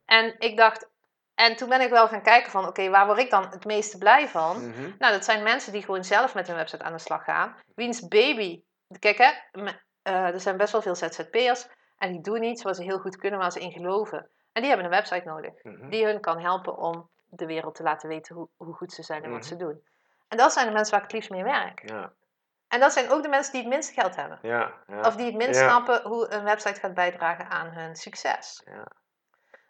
En ik dacht, en toen ben ik wel gaan kijken van, oké, waar word ik dan het meeste blij van? Mhm. Nou, dat zijn mensen die gewoon zelf met hun website aan de slag gaan. Wiens baby, kijk hè, eh, er zijn best wel veel ZZP'ers en die doen iets wat ze heel goed kunnen, waar ze in geloven. En die hebben een website nodig, die hun kan helpen om de wereld te laten weten hoe, hoe goed ze zijn en wat Mhm. ze doen. En dat zijn de mensen waar ik het liefst mee werk. Ja, En dat zijn ook de mensen die het minste geld hebben. ja, ja. Of die het minst snappen hoe een website gaat bijdragen aan hun succes. Ja.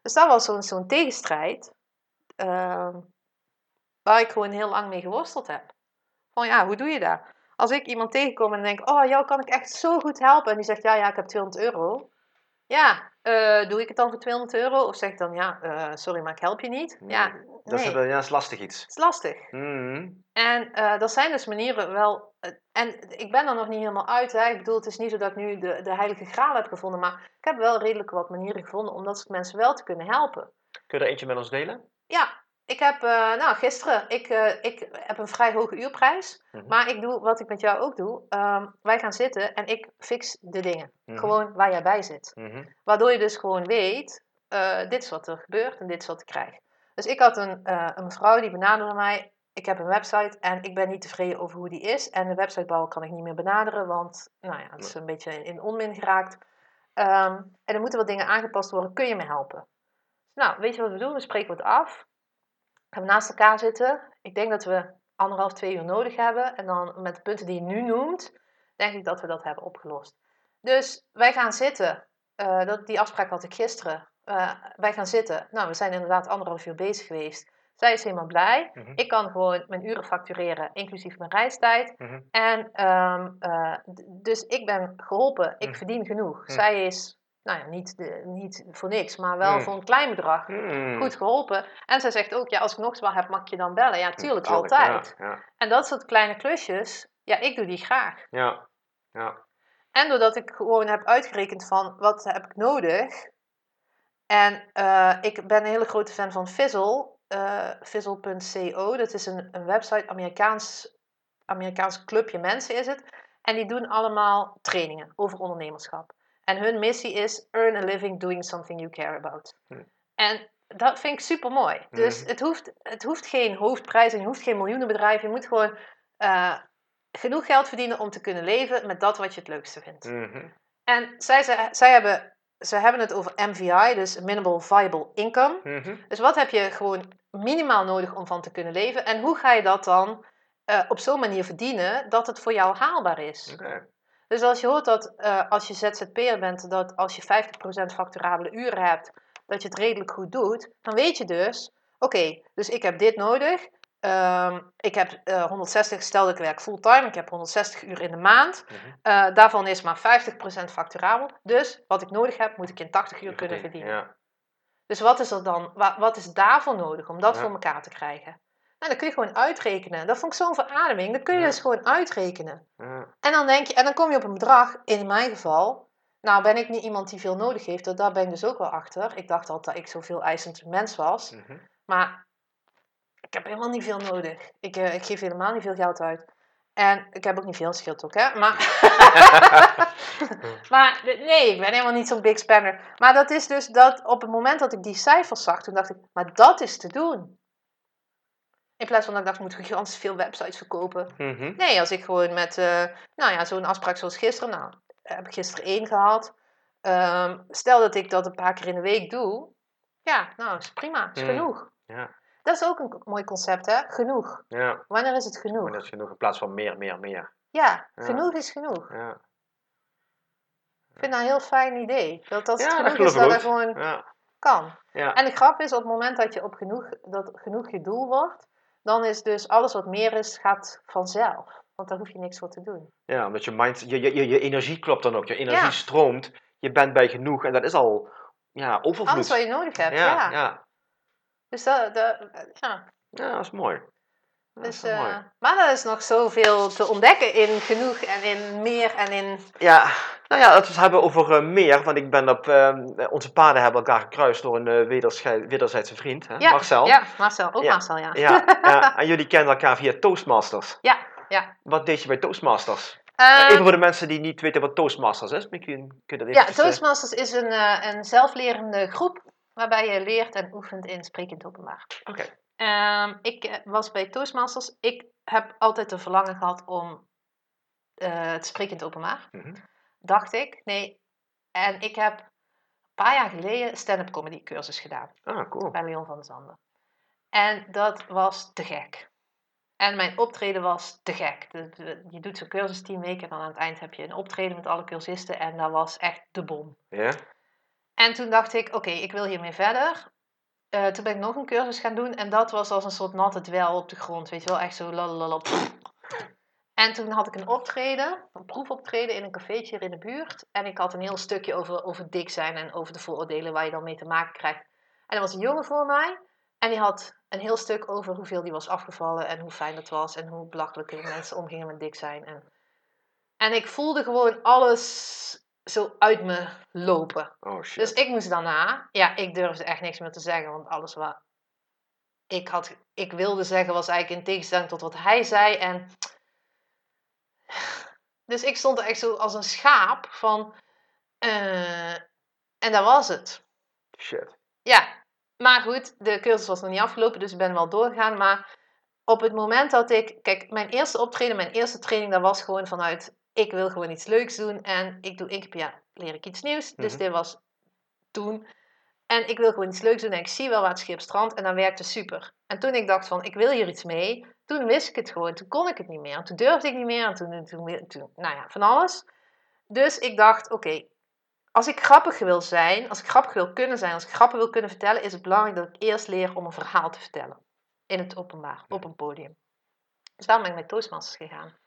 Dus dat was zo'n zo'n tegenstrijd. ehm, waar ik gewoon heel lang mee geworsteld heb. Van ja, hoe doe je dat? Als ik iemand tegenkom en denk, oh, jou kan ik echt zo goed helpen. En die zegt, ja, ja, ik heb 200 euro. Ja, eh, doe ik het dan voor 200 euro? Of zeg ik dan, ja, eh, sorry, maar ik help je niet. Ja, Dat is, Nee. ja, dat is lastig iets. Het is lastig. Mhm. En eh dat zijn dus manieren wel. en ik ben er nog niet helemaal uit. Hè. Ik bedoel, het is niet zo dat ik nu de, de heilige graal heb gevonden. Maar ik heb wel redelijk wat manieren gevonden om dat soort mensen wel te kunnen helpen. Kun je er eentje met ons delen? Ja, ik heb, eh, nou gisteren, ik, eh, ik heb een vrij hoge uurprijs. Mhm. Maar ik doe wat ik met jou ook doe. Ehm, wij gaan zitten en ik fix de dingen. Mhm. Gewoon waar jij bij zit. Mhm. Waardoor je dus gewoon weet, eh, dit is wat er gebeurt en dit is wat ik krijg. Dus ik had een, een mevrouw die benaderde mij. Ik heb een website en ik ben niet tevreden over hoe die is. En de websitebouwer kan ik niet meer benaderen, want nou ja, het is een beetje in, in onmin geraakt. Ehm, en er moeten wat dingen aangepast worden. Kun je me helpen? Nou, weet je wat we doen? We spreken wat af. Gaan we naast elkaar zitten. Ik denk dat we anderhalf, twee uur nodig hebben. En dan met de punten die je nu noemt, denk ik dat we dat hebben opgelost. Dus wij gaan zitten. Eh, dat, die afspraak had ik gisteren. Eh, wij gaan zitten. Nou, we zijn inderdaad anderhalf uur bezig geweest. Zij is helemaal blij. Mhm. Ik kan gewoon mijn uren factureren, inclusief mijn reistijd. Mhm. En ehm, eh, dus ik ben geholpen. Ik Mhm. verdien genoeg. Zij is, nou ja, niet, de, niet voor niks, maar wel Mhm. voor een klein bedrag Mhm. goed geholpen. En zij zegt ook, ja, als ik nog eens wat heb, mag ik je dan bellen. Ja, tuurlijk, Tuurlijk, altijd. Ja, ja, En dat soort kleine klusjes, ja, ik doe die graag. ja. ja. En doordat ik gewoon heb uitgerekend van, wat heb ik nodig? En eh, ik ben een hele grote fan van Fizzle, eh Fizzle.co. Dat is een, een website, Amerikaans, Amerikaans clubje mensen is het. En die doen allemaal trainingen over ondernemerschap. En hun missie is earn a living doing something you care about. Hm. En dat vind ik super mooi. Dus Mhm. het, hoeft, het hoeft geen hoofdprijs en je hoeft geen miljoenenbedrijf. Je moet gewoon eh, genoeg geld verdienen om te kunnen leven met dat wat je het leukste vindt. Mhm. En zij, zij, zij hebben, zij hebben het over MVI, dus Minimal Viable Income. Mhm. Dus wat heb je gewoon minimaal nodig om van te kunnen leven? En hoe ga je dat dan eh, op zo'n manier verdienen dat het voor jou haalbaar is? Dus als je hoort dat eh, als je ZZP'er bent, dat als je 50% facturabele uren hebt, dat je het redelijk goed doet, dan weet je dus, oké, dus ik heb dit nodig. Ehm, ik heb eh, 160, stel dat ik werk fulltime, ik heb 160 uur in de maand. Mhm. Eh, daarvan is maar 50% facturabel. Dus wat ik nodig heb, moet ik in 80 uur kunnen Verdien- verdienen. Ja. Dus wat is er dan, wa- wat is daarvoor nodig om dat Ja. voor elkaar te krijgen? Nou, dan kun je gewoon uitrekenen. Dat vond ik zo'n verademing. Dat kun je dus gewoon uitrekenen. Ja. En dan denk je, en dan kom je op een bedrag, in mijn geval. Nou, ben ik niet iemand die veel nodig heeft, dat- daar ben ik dus ook wel achter. Ik dacht altijd dat ik zoveel eisend mens was. Mhm. Maar ik heb helemaal niet veel nodig. Ik, eh, ik geef helemaal niet veel geld uit. En ik heb ook niet veel, scheelt ook, hè? Maar, maar nee, ik ben helemaal niet zo'n big spender. Maar dat is dus dat op het moment dat ik die cijfers zag, toen dacht ik, maar dat is te doen. In plaats van dat ik dacht, ik moet gigantisch veel websites verkopen. Mhm. Nee, als ik gewoon met, eh, nou ja, zo'n afspraak zoals gisteren, nou, heb ik gisteren één gehad. Ehm, stel dat ik dat een paar keer in de week doe, ja, nou, is prima, is Mm. genoeg. Ja. Dat is ook een mooi concept, hè? Genoeg. Ja. Wanneer is het genoeg? Dat is genoeg in plaats van meer, meer, meer. Ja, Ja. genoeg is genoeg. Ja. Ik vind dat een heel fijn idee. Dat het dat genoeg is, dat ik er ook. gewoon kan. Ja. En de grap is, op het moment dat je op genoeg, dat genoeg je doel wordt, dan is dus alles wat meer is, gaat vanzelf. Want daar hoef je niks voor te doen. Ja, omdat je mind, je, je, je, je energie klopt dan ook. Je energie Ja. stroomt. Je bent bij genoeg en dat is al ja, overvloed. Alles wat je nodig hebt, ja. ja, ja. Dus dat, dat, ja. Ja, dat is mooi. Dat Dus, eh, maar er is nog zoveel te ontdekken in genoeg en in meer en in... Ja, nou ja, laten we het hebben over eh, meer. Want ik ben op, eh, onze paden hebben elkaar gekruist door een eh, wederzijdse vriend, hè? Ja, Marcel. Ja, Marcel. Ook Ja. Marcel, ja. Ja, ja, en jullie kennen elkaar via Toastmasters. Ja, ja. Wat deed je bij Toastmasters? Ehm, even voor de mensen die niet weten wat Toastmasters is. Misschien kun je dat ja, even... eh, Toastmasters is een, een zelflerende groep waarbij je leert en oefent in sprekend openbaar. Oké. Ehm, ik eh, was bij Toastmasters. Ik heb altijd de verlangen gehad om eh het sprekend openbaar. Mhm. Dacht ik. Nee. En ik heb een paar jaar geleden stand-up comedy cursus gedaan. Ah, cool. bij Leon van der Zanden. En dat was te gek. En mijn optreden was te gek. Je doet zo'n cursus tien weken en dan aan het eind heb je een optreden met alle cursisten. En dat was echt de bom. Ja? En toen dacht ik, oké, ik wil hiermee verder. Eh, toen ben ik nog een cursus gaan doen. En dat was als een soort natte dwel op de grond. Weet je wel, echt zo lalalala. En toen had ik een optreden, een proefoptreden in een cafeetje hier in de buurt. En ik had een heel stukje over, over dik zijn en over de vooroordelen waar je dan mee te maken krijgt. En er was een jongen voor mij. En die had een heel stuk over hoeveel die was afgevallen en hoe fijn dat was en hoe belachelijk mensen omgingen met dik zijn. En, en ik voelde gewoon alles zo uit me lopen. Oh shit. Dus ik moest daarna, ja, ik durfde echt niks meer te zeggen, want alles wat ik, had, ik wilde zeggen was eigenlijk in tegenstelling tot wat hij zei. En dus ik stond er echt zo als een schaap van, eh, en dat was het. Shit. Ja, maar goed, de cursus was nog niet afgelopen, dus ik ben wel doorgegaan. Maar op het moment dat ik, kijk, mijn eerste optreden, mijn eerste training, dat was gewoon vanuit, ik wil gewoon iets leuks doen en ik doe één keer per jaar, leer ik iets nieuws. Dus Mhm. dit was toen. En ik wil gewoon iets leuks doen en ik zie wel waar het schip strandt en dat werkte super. En toen ik dacht van, ik wil hier iets mee, toen wist ik het gewoon, toen kon ik het niet meer. En toen durfde ik niet meer en toen, toen, toen nou ja, van alles. Dus ik dacht, oké, als ik grappig wil zijn, als ik grappig wil kunnen zijn, als ik grappen wil kunnen vertellen, is het belangrijk dat ik eerst leer om een verhaal te vertellen. In het openbaar, op een podium. Dus daarom ben ik met Toastmasters gegaan.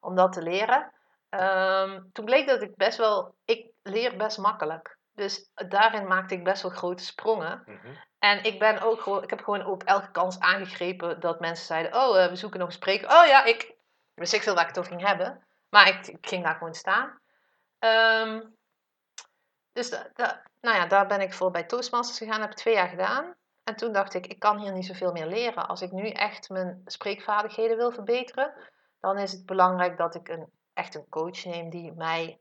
Om dat te leren. Ehm, toen bleek dat ik best wel, ik leer best makkelijk. Dus daarin maakte ik best wel grote sprongen. Mhm. En ik ben ook gewoon, ik heb gewoon ook elke kans aangegrepen dat mensen zeiden: Oh, eh, we zoeken nog een spreker. Oh ja, ik wist ik veel waar ik het over ging hebben. Maar ik, ik ging daar gewoon staan. Ehm, dus da- da- nou ja, daar ben ik voor bij Toastmasters gegaan, heb ik twee jaar gedaan. En toen dacht ik, ik kan hier niet zoveel meer leren. Als ik nu echt mijn spreekvaardigheden wil verbeteren, dan is het belangrijk dat ik een, echt een coach neem die mij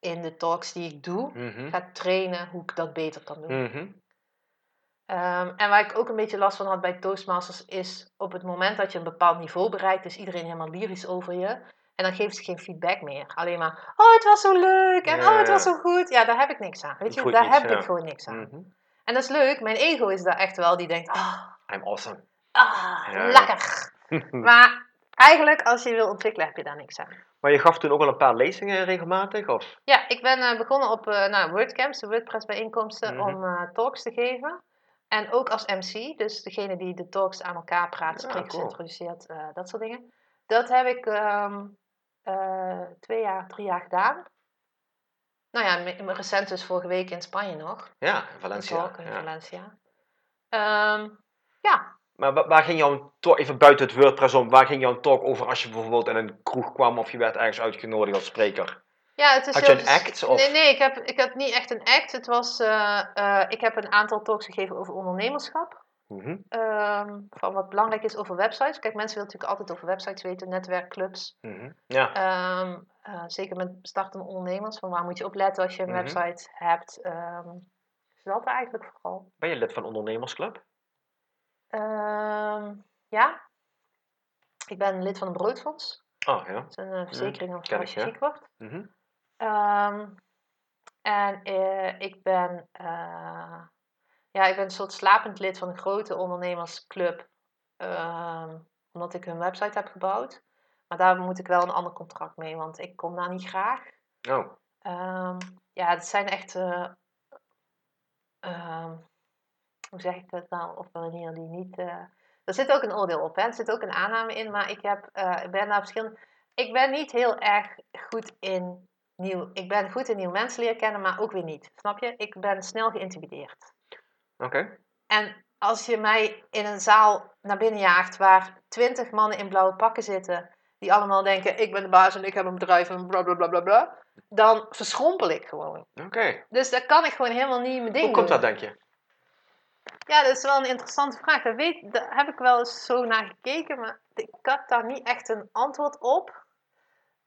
in de talks die ik doe, Mhm. gaat trainen hoe ik dat beter kan doen. Mhm. Ehm, en waar ik ook een beetje last van had bij Toastmasters is op het moment dat je een bepaald niveau bereikt, is iedereen helemaal lyrisch over je. En dan geven ze geen feedback meer. Alleen maar, oh het was zo leuk en Ja, oh het was zo goed. Ja, daar heb ik niks aan. Weet je, daar heb ja. ik gewoon niks aan. Mhm. En dat is leuk, mijn ego is daar echt wel, die denkt, ah, I'm awesome. ah ja. lekker. Maar eigenlijk, als je wil ontwikkelen, heb je daar niks aan. Maar je gaf toen ook wel een paar lezingen regelmatig? Of? Ja, ik ben eh, begonnen op eh nou, WordCamps, de WordPress bijeenkomsten, Mhm. om eh, talks te geven. En ook als MC, dus degene die de talks aan elkaar praat, Ja, spreekt, cool. introduceert, dat soort dingen. Dat heb ik ehm, eh, twee jaar, drie jaar gedaan. Nou ja, recent dus vorige week in Spanje nog. Ja, in Valencia. in ja. Valencia. Ehm, ja, Maar wa- waar ging jouw talk, even buiten het WordPress om, waar ging jouw talk over als je bijvoorbeeld in een kroeg kwam of je werd ergens uitgenodigd als spreker? Ja, het is Had je een vers- act, of? Nee, nee ik, heb, ik had niet echt een act. Het was, eh, eh, ik heb een aantal talks gegeven over ondernemerschap. Mhm. Ehm, van wat belangrijk is over websites. Kijk, mensen willen natuurlijk altijd over websites weten, netwerkclubs. Mhm. Ja. Ehm, eh, zeker met startende ondernemers. Van waar moet je op letten als je een Mhm. website hebt. Dus dat eigenlijk vooral. Ben je lid van ondernemersclub? Ehm, ja, ik ben lid van een broodfonds. Oh ja. Dat is een eh, verzekering ken als je ziek wordt. Mhm. Ehm, en eh, ik ben, eh, ja, ik ben een soort slapend lid van een grote ondernemersclub, ehm, omdat ik hun website heb gebouwd. Maar daar moet ik wel een ander contract mee, want ik kom daar niet graag. Oh. Ehm, ja, het zijn echt, hoe zeg ik dat nou, op een manier die niet... eh, er zit ook een oordeel op, hè? er zit ook een aanname in, maar ik, heb, ik ben daar verschillende... Ik ben niet heel erg goed in nieuw... Ik ben goed in nieuw mensen leren kennen, maar ook weer niet. Snap je? Ik ben snel geïntimideerd. Oké. En als je mij in een zaal naar binnen jaagt waar twintig mannen in blauwe pakken zitten, die allemaal denken: ik ben de baas en ik heb een bedrijf en bla bla bla bla bla, dan verschrompel ik gewoon. Oké. Dus daar kan ik gewoon helemaal niet mijn ding Hoe komt doen. dat, denk je? Ja, dat is wel een interessante vraag. Daar, weet, daar heb ik wel eens zo naar gekeken, maar ik had daar niet echt een antwoord op.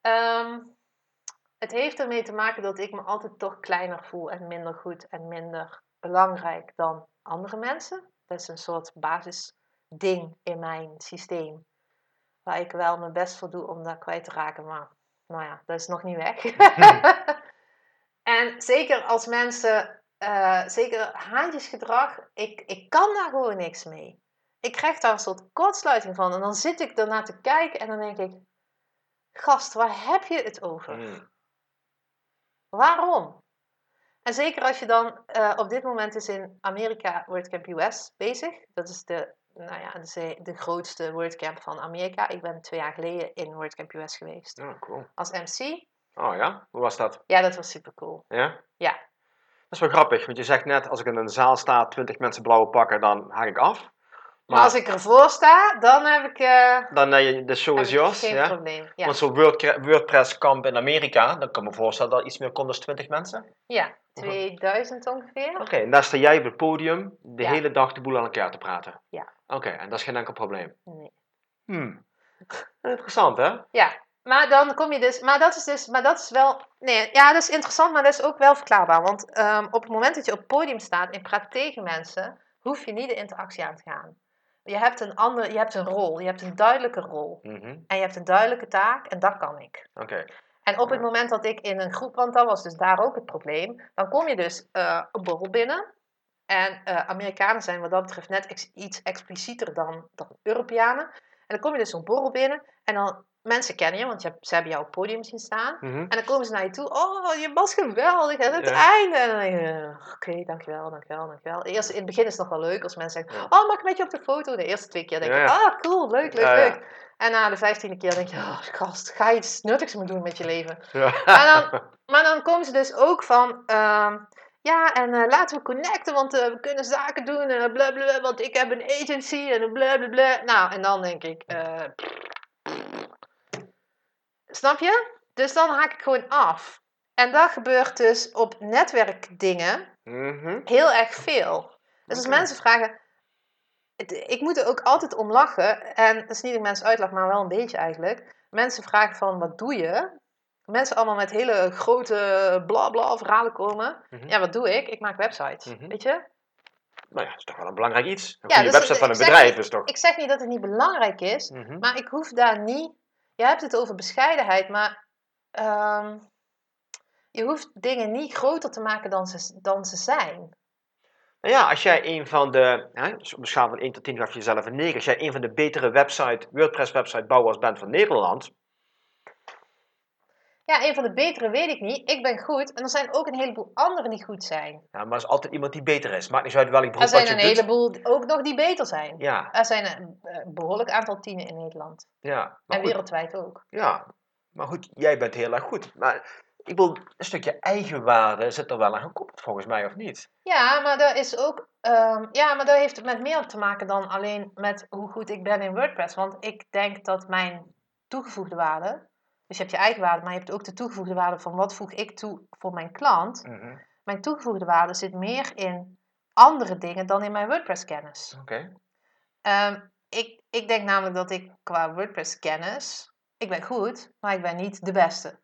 Ehm, het heeft ermee te maken dat ik me altijd toch kleiner voel en minder goed en minder belangrijk dan andere mensen. Dat is een soort basisding in mijn systeem. Waar ik wel mijn best voor doe om dat kwijt te raken, maar nou ja, dat is nog niet weg. en zeker als mensen, eh, zeker haantjesgedrag, ik, ik kan daar gewoon niks mee. Ik krijg daar een soort kortsluiting van. En dan zit ik ernaar te kijken en dan denk ik, gast, waar heb je het over? Mm. Waarom? En zeker als je dan eh, op dit moment is in Amerika WordCamp US bezig. Dat is de, nou ja, de, de grootste WordCamp van Amerika. Ik ben twee jaar geleden in WordCamp US geweest Oh, cool. als MC. Oh ja? Hoe was dat? Ja, dat was super cool. Ja? Ja. Dat is wel grappig, want je zegt net, als ik in een zaal sta, 20 mensen blauwe pakken, dan haak ik af. Maar als ik ervoor sta, dan heb ik, eh, dan uh, de show heb is ik yours. geen Ja? probleem. Ja, Want zo'n Word- WordPress kamp in Amerika, dan kan ik me voorstellen dat er iets meer komt dan 20 mensen. ja 2000 ongeveer. Oké, en daar sta jij op het podium de Ja. hele dag de boel aan elkaar te praten. Ja. Oké, en dat is geen enkel probleem. Nee. Hmm. Interessant, hè? Ja, maar dan kom je dus, maar dat is dus, maar dat is wel, nee, ja, dat is interessant, maar dat is ook wel verklaarbaar. Want ehm, op het moment dat je op het podium staat en praat tegen mensen, hoef je niet de interactie aan te gaan. Je hebt een andere, je hebt een rol, je hebt een duidelijke rol. Mhm. En je hebt een duidelijke taak en dat kan ik. Oké. En op het moment dat ik in een groep, want dat was dus daar ook het probleem, dan kom je dus eh, een borrel binnen. En eh, Amerikanen zijn wat dat betreft net ex- iets explicieter dan, dan Europeanen. En dan kom je dus zo'n borrel binnen en dan mensen kennen je, want je hebt, ze hebben jou op het podium zien staan. Mhm. En dan komen ze naar je toe. Oh, je was geweldig. En het Ja. einde. En dan denk je, eh, oké, dankjewel, dankjewel, dankjewel. Eerst, in het begin is het nog wel leuk als mensen zeggen, Ja. oh, mag ik met je op de foto? De eerste twee keer denk je, ja. ah, cool, leuk, leuk, leuk. En na de vijftiende keer denk je, oh, gast, ga je iets nuttigs moeten doen met je leven. Ja. Maar dan, maar dan komen ze dus ook van, ehm, ja, en eh, laten we connecten, want eh, we kunnen zaken doen en blablabla, want ik heb een agency en blablabla. Nou, en dan denk ik, eh, snap je? Dus dan haak ik gewoon af. En dat gebeurt dus op netwerkdingen Mhm. heel erg veel. Dus als mensen vragen, ik moet er ook altijd om lachen. En dat is niet dat ik mensen uitlach, maar wel een beetje eigenlijk. Mensen vragen van, wat doe je? Mensen allemaal met hele grote bla bla verhalen komen. Mhm. Ja, wat doe ik? Ik maak websites, Mhm. weet je? Nou ja, dat is toch wel een belangrijk iets. Een Ja, goede dus website van een bedrijf niet- is toch... Ik zeg niet dat het niet belangrijk is, maar ik hoef daar niet... Je hebt het over bescheidenheid, maar... ehm, je hoeft dingen niet groter te maken dan ze, dan ze zijn. Nou ja, als jij een van de, hè, dus op een schaal van 1 tot 10 gaf je jezelf een 9. Als jij een van de betere website, WordPress website bouwers bent van Nederland. Ja, een van de betere weet ik niet. Ik ben goed. En er zijn ook een heleboel anderen die goed zijn. Ja, maar er is altijd iemand die beter is. Maakt niet uit welk beroep Er wat zijn je een doet. heleboel ook nog die beter zijn. Ja, Er zijn een eh, behoorlijk aantal tienen in Nederland. ja. Maar En goed, wereldwijd ook. ja. Maar goed, jij bent heel erg goed. Maar ik wil, een stukje eigenwaarde zit er wel aan gekoppeld volgens mij, of niet? Ja, maar dat is ook. ehm, ja, maar dat heeft met meer te maken dan alleen met hoe goed ik ben in WordPress. Want ik denk dat mijn toegevoegde waarde. Dus je hebt je eigen waarde, maar je hebt ook de toegevoegde waarde van wat voeg ik toe voor mijn klant. Mhm. Mijn toegevoegde waarde zit meer in andere dingen dan in mijn WordPress-kennis. Oké. Ehm, ik, ik denk namelijk dat ik qua WordPress-kennis, ik ben goed, maar ik ben niet de beste.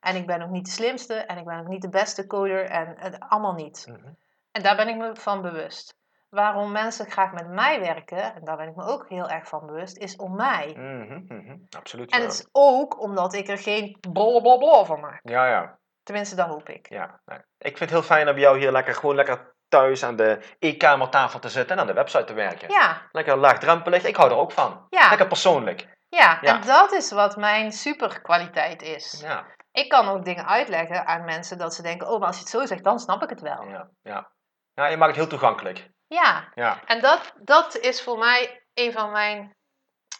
En ik ben ook niet de slimste en ik ben ook niet de beste coder en het allemaal niet. Mhm. En daar ben ik me van bewust. Waarom mensen graag met mij werken, en daar ben ik me ook heel erg van bewust, is om mij. Mhm, mhm. Absoluut. En ja. het is ook omdat ik er geen blablabla van maak. Ja, ja. Tenminste, dat hoop ik. ja. Nee. Ik vind het heel fijn om jou hier lekker, gewoon lekker thuis aan de e-kamertafel te zitten en aan de website te werken. Ja, Lekker laagdrempelig. Ik hou er ook van. ja, Lekker persoonlijk. ja. Ja. En dat is wat mijn superkwaliteit is. Ja, Ik kan ook dingen uitleggen aan mensen dat ze denken, oh, maar als je het zo zegt, dan snap ik het wel. ja, ja. Ja, je maakt het heel toegankelijk. Ja, Ja. en dat, dat is voor mij een van mijn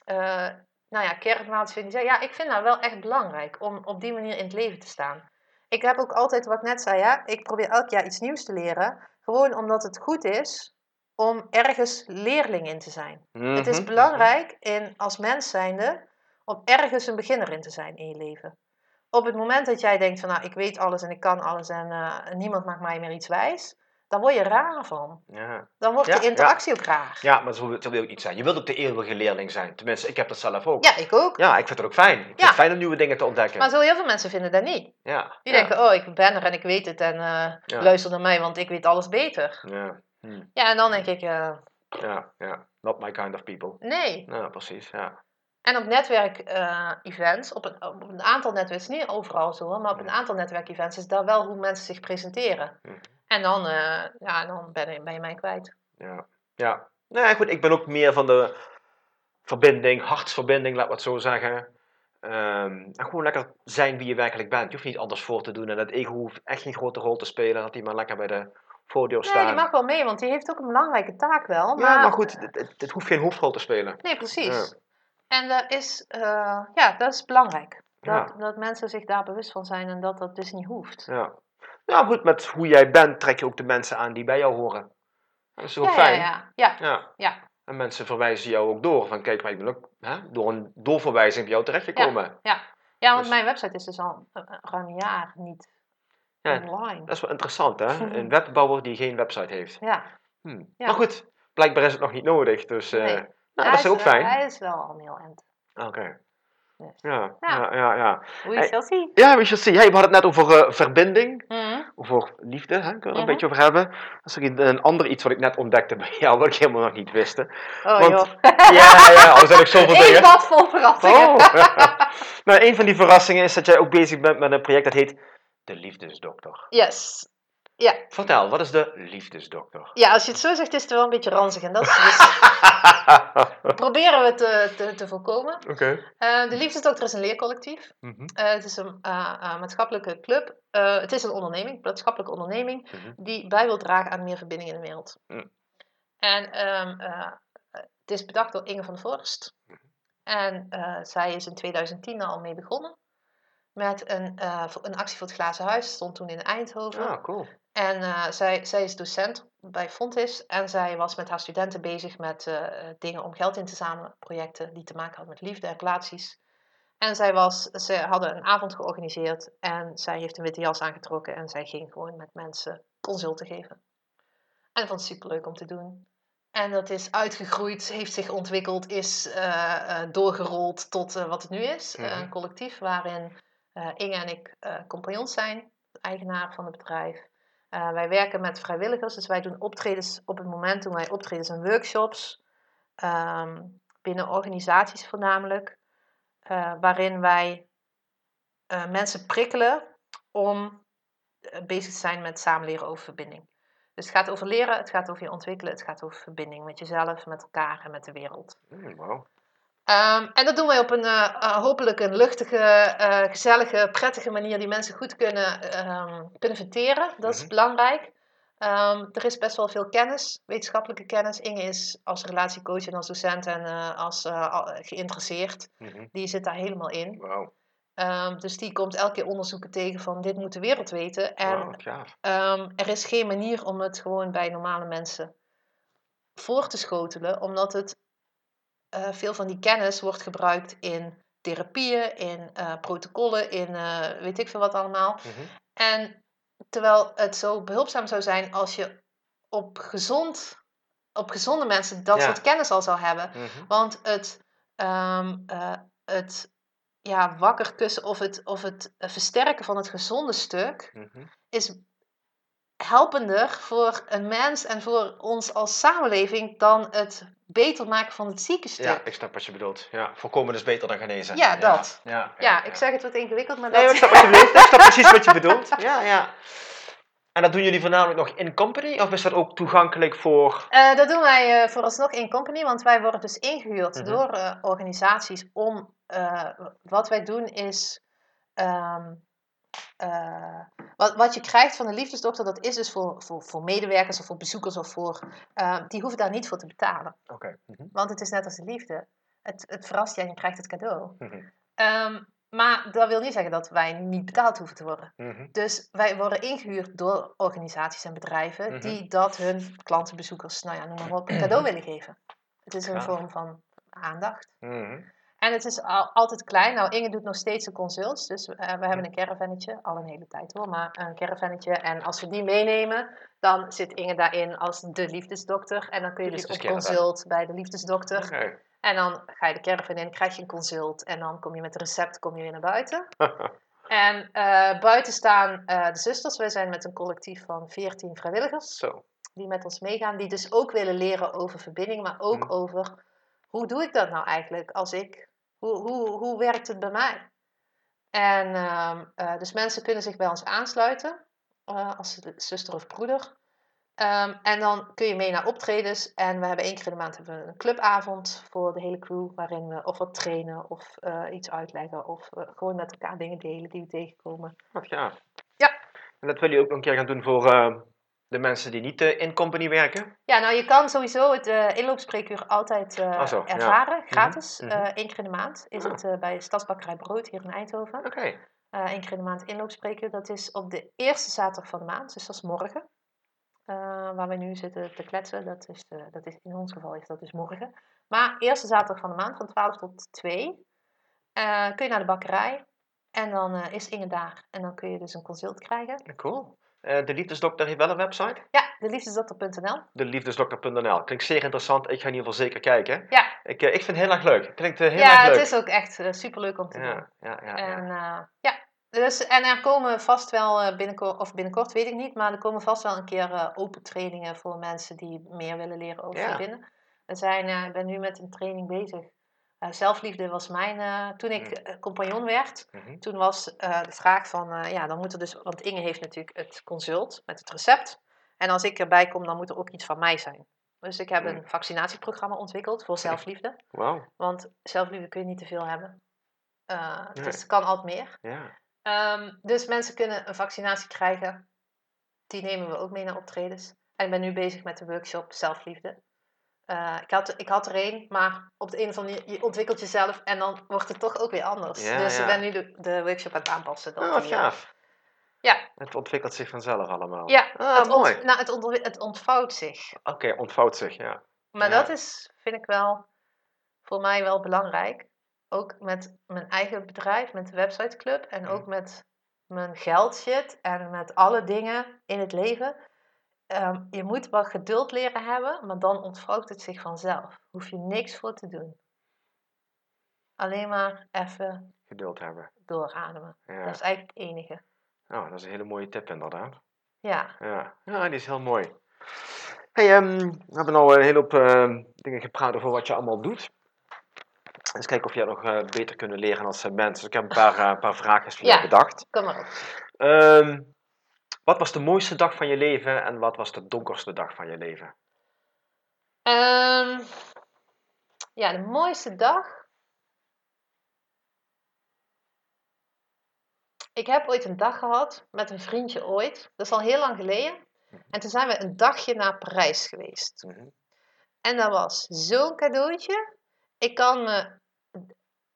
eh nou ja, kernwaarden. vind ik. Ja, ik vind dat wel echt belangrijk om op die manier in het leven te staan. Ik heb ook altijd, wat ik net zei, ja, ik probeer elk jaar iets nieuws te leren. Gewoon omdat het goed is om ergens leerling in te zijn. Het is Mhm, belangrijk in, als mens zijnde om ergens een beginner in te zijn in je leven. Op het moment dat jij denkt van nou, ik weet alles en ik kan alles en eh, niemand maakt mij meer iets wijs, dan word je raar van. Ja. Dan wordt Ja, de interactie ook raar. ja, maar zo, zo wil ik niet zijn. Je wilt ook de eeuwige leerling zijn. Tenminste, ik heb dat zelf ook. Ja, ik ook. Ja, ik vind het ook fijn. Ik vind het fijn om nieuwe dingen te ontdekken. Maar zo heel veel mensen vinden dat niet. ja. Die denken, oh, ik ben er en ik weet het en eh, luister naar mij, want ik weet alles beter. Ja. Hm. Ja, en dan denk ik, eh, ja, ja. Not my kind of people. nee. Ja, precies. Ja. En op netwerk-events, op, een, op een aantal netwerken, niet overal zo, maar op een aantal netwerkevents is daar wel hoe mensen zich presenteren. En dan, eh, ja, dan ben, je- ben je mij kwijt. Ja. ja. Nee, goed. Ik ben ook meer van de verbinding, hartsverbinding, laat het zo zeggen. Ehm, en gewoon lekker zijn wie je werkelijk bent. Je hoeft niet anders voor te doen. En dat ego hoeft echt geen grote rol te spelen. Dat hij maar lekker bij de voordeur Nee, staat. die mag wel mee, want die heeft ook een belangrijke taak wel. Ja, maar goed, het, het, het hoeft geen hoofdrol te spelen. Nee, precies. En dat is, eh, ja, dat is belangrijk. Dat, Ja. dat mensen zich daar bewust van zijn en dat dat dus niet hoeft. Ja. Ja, goed, met hoe jij bent trek je ook de mensen aan die bij jou horen. Dat is ook ja, fijn. ja, ja, ja, Ja. ja. En mensen verwijzen jou ook door. Van kijk, maar ik ben ook hè, door een doorverwijzing bij jou terechtgekomen. Ja, want Dus- mijn website is dus al eh, eh, ruim een jaar niet Ja, online. Dat is wel interessant, hè? Een webbouwer die geen website heeft. Ja, Hmm. Ja. Maar goed, blijkbaar is het nog niet nodig. Dus eh, Nee. nou, dat is ook fijn. Hij is wel al heel end. Oké. Ja, Ja. ja, ja, ja. We shall see. Ja, we shall see. Hey, we hadden het net over eh, verbinding, Mhm. over liefde, hè? kunnen we er een Mhm. beetje over hebben. Dat is ook een, ander iets wat ik net ontdekte bij jou, wat ik helemaal nog niet wist. hè. Oh Want- joh. Ja, ja, al zijn ik zoveel dingen. bad vol verrassingen. Oh. nou, een van die verrassingen is dat jij ook bezig bent met een project dat heet De Liefdesdokter. Yes. Ja. Vertel, wat is de Liefdesdokter? ja, als je het zo zegt is het wel een beetje ranzig. En dat is dus, proberen we te, te, te voorkomen. Oké. Eh, de Liefdesdokter is een leercollectief. Mhm. Eh, het is een eh, eh, maatschappelijke club. Eh, het is een onderneming, een maatschappelijke onderneming, Mhm. die bij wil dragen aan meer verbinding in de wereld. Mm. En ehm, eh, het is bedacht door Inge van Vorst. En eh, zij is in 2010 al mee begonnen. Met een, eh, een actie voor het Glazen Huis, stond toen in Eindhoven. Ah, cool. En eh, zij, zij is docent bij Fontis en zij was met haar studenten bezig met eh, dingen om geld in te zamelen, projecten die te maken hadden met liefde en relaties. En zij was, ze hadden een avond georganiseerd en zij heeft een witte jas aangetrokken en zij ging gewoon met mensen consulten geven. En vond het superleuk om te doen. En dat is uitgegroeid, heeft zich ontwikkeld, is eh, doorgerold tot wat het nu is. Mhm. een collectief waarin Inge en ik compagnons zijn, eigenaar van het bedrijf. Eh, wij werken met vrijwilligers, dus wij doen optredens op het moment doen wij optredens en workshops. ehm, binnen organisaties voornamelijk. eh, waarin wij eh, mensen prikkelen om bezig te zijn met samenleren over verbinding. Dus het gaat over leren, het gaat over je ontwikkelen, het gaat over verbinding met jezelf, met elkaar en met de wereld. Mm. Ehm, en dat doen wij op een eh, eh, hopelijk een luchtige, eh, gezellige, prettige manier die mensen goed kunnen, ehm, kunnen verteren. Dat is Mhm. belangrijk. Ehm, er is best wel veel kennis, wetenschappelijke kennis. Inge is als relatiecoach en als docent en als al- geïnteresseerd. Mhm. Die zit daar helemaal in. Ehm, dus die komt elke keer onderzoeken tegen van dit moet de wereld weten. En. Ehm, er is geen manier om het gewoon bij normale mensen voor te schotelen, omdat het eh, veel van die kennis wordt gebruikt in therapieën, in eh, protocollen, in eh, weet ik veel wat allemaal. Mhm. En terwijl het zo behulpzaam zou zijn als je op, gezond, op gezonde mensen dat Ja. soort kennis al zou hebben. Mhm. Want het, ehm, eh, het ja, wakker kussen of het, of het versterken van het gezonde stuk Mhm. is helpender voor een mens en voor ons als samenleving dan het beter maken van het zieke stuk. Ja, ik snap wat je bedoelt. Ja, voorkomen is beter dan genezen. Ja, dat. Ja, ja, ik zeg het wat ingewikkeld, maar Nee, dat... ik snap, wat je bedoelt. ik snap precies wat je bedoelt. Ja, ja. En dat doen jullie voornamelijk nog in company? Of is dat ook toegankelijk voor... Eh, dat doen wij eh, vooralsnog in company, want wij worden dus ingehuurd Mhm. door eh, organisaties om... wat wij doen is... ehm, eh, wat, wat je krijgt van de liefdesdokter, dat is dus voor, voor, voor medewerkers of voor bezoekers of voor... eh, die hoeven daar niet voor te betalen. Oké. Mhm. Want het is net als de liefde. Het, het verrast je en je krijgt het cadeau. Mhm. Ehm, maar dat wil niet zeggen dat wij niet betaald hoeven te worden. Mhm. Dus wij worden ingehuurd door organisaties en bedrijven die dat hun klanten, bezoekers, nou ja, noem maar op, een cadeau willen geven. Het is een vorm van aandacht. Mhm. En het is al, altijd klein. Nou, Inge doet nog steeds de consults. Dus eh, we hebben een caravannetje, al een hele tijd hoor, maar een caravannetje. En als we die meenemen, dan zit Inge daarin als de liefdesdokter. En dan kun je dus op consult bij de liefdesdokter. En dan ga je de caravan in, krijg je een consult. En dan kom je met een recept kom je weer naar buiten. En eh, buiten staan eh, de zusters. Wij zijn met een collectief van 14 vrijwilligers. Zo. Die met ons meegaan. Die dus ook willen leren over verbinding. Maar ook Mhm. over hoe doe ik dat nou eigenlijk als ik... Hoe, hoe, hoe werkt het bij mij? En ehm, eh, dus mensen kunnen zich bij ons aansluiten. eh, als zuster of broeder. Ehm, en dan kun je mee naar optredens. En we hebben één keer in de maand hebben we een clubavond voor de hele crew. Waarin we of wat trainen of eh, iets uitleggen. Of gewoon met elkaar dingen delen die we tegenkomen. Wat gaaf. Ja. En dat willen jullie ook nog een keer gaan doen voor eh, de mensen die niet eh, in company werken? Ja, nou je kan sowieso het eh inloopspreekuur altijd eh, ja. ervaren. Gratis. Mhm, Eh, mhm. Eén keer in de maand is het bij Stadsbakkerij Brood hier in Eindhoven. Oké. Eén keer in de maand inloopspreekuur. Dat is op de eerste zaterdag van de maand. Dus dat is morgen. waar we nu zitten te kletsen. Dat is, dat is, in ons geval is dat dus morgen. Maar eerste zaterdag van de maand, van 12 tot 2, eh, kun je naar de bakkerij. En dan is Inge daar. En dan kun je dus een consult krijgen. Cool. Eh, de Liefdesdokter heeft wel een website. Ja, de liefdesdokter.nl. De liefdesdokter.nl. Klinkt zeer interessant. Ik ga in ieder geval zeker kijken. Ja, Ik, eh, ik vind het heel erg leuk. Klinkt eh, heel ja erg leuk. het is ook echt super superleuk om te doen. ja, ja, ja, ja. En ja, dus, en er komen vast wel binnenkort, of binnenkort weet ik niet, maar er komen vast wel een keer open trainingen voor mensen die meer willen leren over Ja. verbinden. Er zijn, ik ben nu met een training bezig. Eh, zelfliefde was mijn, eh, toen ik Mm. eh, compagnon werd, Mhm. toen was de vraag van, ja, dan moet er dus, want Inge heeft natuurlijk het consult met het recept. En als ik erbij kom, dan moet er ook iets van mij zijn. Dus ik heb Mm. een vaccinatieprogramma ontwikkeld voor zelfliefde. Wauw. Want zelfliefde kun je niet te veel hebben. Nee. Dus het kan altijd meer. Ja. Ehm, dus mensen kunnen een vaccinatie krijgen. Die nemen we ook mee naar optredens. En ik ben nu bezig met de workshop zelfliefde. Eh, ik, had, ik had er één, maar op de een of andere manier, je ontwikkelt jezelf en dan wordt het toch ook weer anders. Ja, dus ja. ik ben nu de, de workshop aan het aanpassen. dat Oh, eh, gaaf. Ja. Het ontwikkelt zich vanzelf allemaal. Ja, Ah, het, ont- mooi. nou, het, ont- het ontvouwt zich. Oké, ontvouwt zich, ja. Maar Ja. dat is, vind ik wel, voor mij wel belangrijk. Ook met mijn eigen bedrijf, met de websiteclub. En ook met mijn geldshit en met alle dingen in het leven. Ehm, je moet wel geduld leren hebben, maar dan ontvouwt het zich vanzelf. Hoef je niks voor te doen. Alleen maar even Geduld hebben. doorademen. Ja. Dat is eigenlijk het enige. Nou, dat is een hele mooie tip inderdaad. Ja, Ja, ja die is heel mooi. Hey, ehm, we hebben al een hele hoop ehm, dingen gepraat over wat je allemaal doet. Eens kijken of je dat nog eh, beter kunnen leren als eh, mens. Dus ik heb een paar, eh, paar vragen voor jou Ja. bedacht. kom maar op. wat was de mooiste dag van je leven en wat was de donkerste dag van je leven? Ehm, ja, de mooiste dag. Ik heb ooit een dag gehad met een vriendje ooit. Dat is al heel lang geleden. En toen zijn we een dagje naar Parijs geweest. Mhm. En dat was zo'n cadeautje. Ik kan me.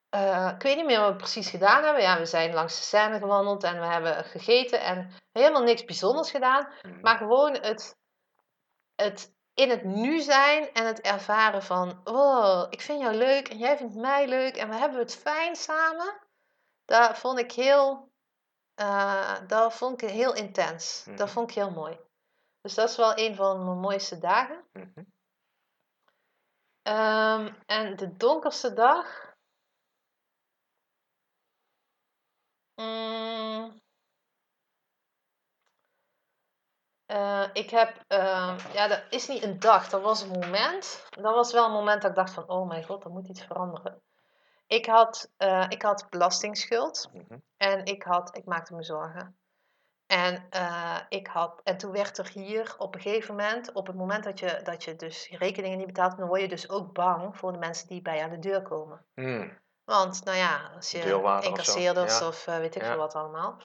Eh, ik weet niet meer wat we precies gedaan hebben. Ja, we zijn langs de Seine gewandeld en we hebben gegeten en helemaal niks bijzonders gedaan. Mhm. Maar gewoon het, het in het nu zijn en het ervaren van, wow, ik vind jou leuk en jij vindt mij leuk en we hebben het fijn samen. Dat vond ik heel, dat vond ik heel intens. Dat Mhm. vond ik heel mooi. Dus dat is wel een van mijn mooiste dagen. Mhm. Ehm, en de donkerste dag. Mm. Eh, ik heb, ehm, ja, dat is niet een dag, dat was een moment. Dat was wel een moment dat ik dacht van, oh mijn god, er moet iets veranderen. Ik had, eh, ik had belastingsschuld Mhm. en ik, had, ik maakte me zorgen. En, eh, ik had, en toen werd er hier op een gegeven moment, op het moment dat je, dat je dus je rekeningen niet betaalt, dan word je dus ook bang voor de mensen die bij je aan de deur komen. Hmm. Want, nou ja, als je of incasseerders ja. of eh, weet ik veel wat allemaal.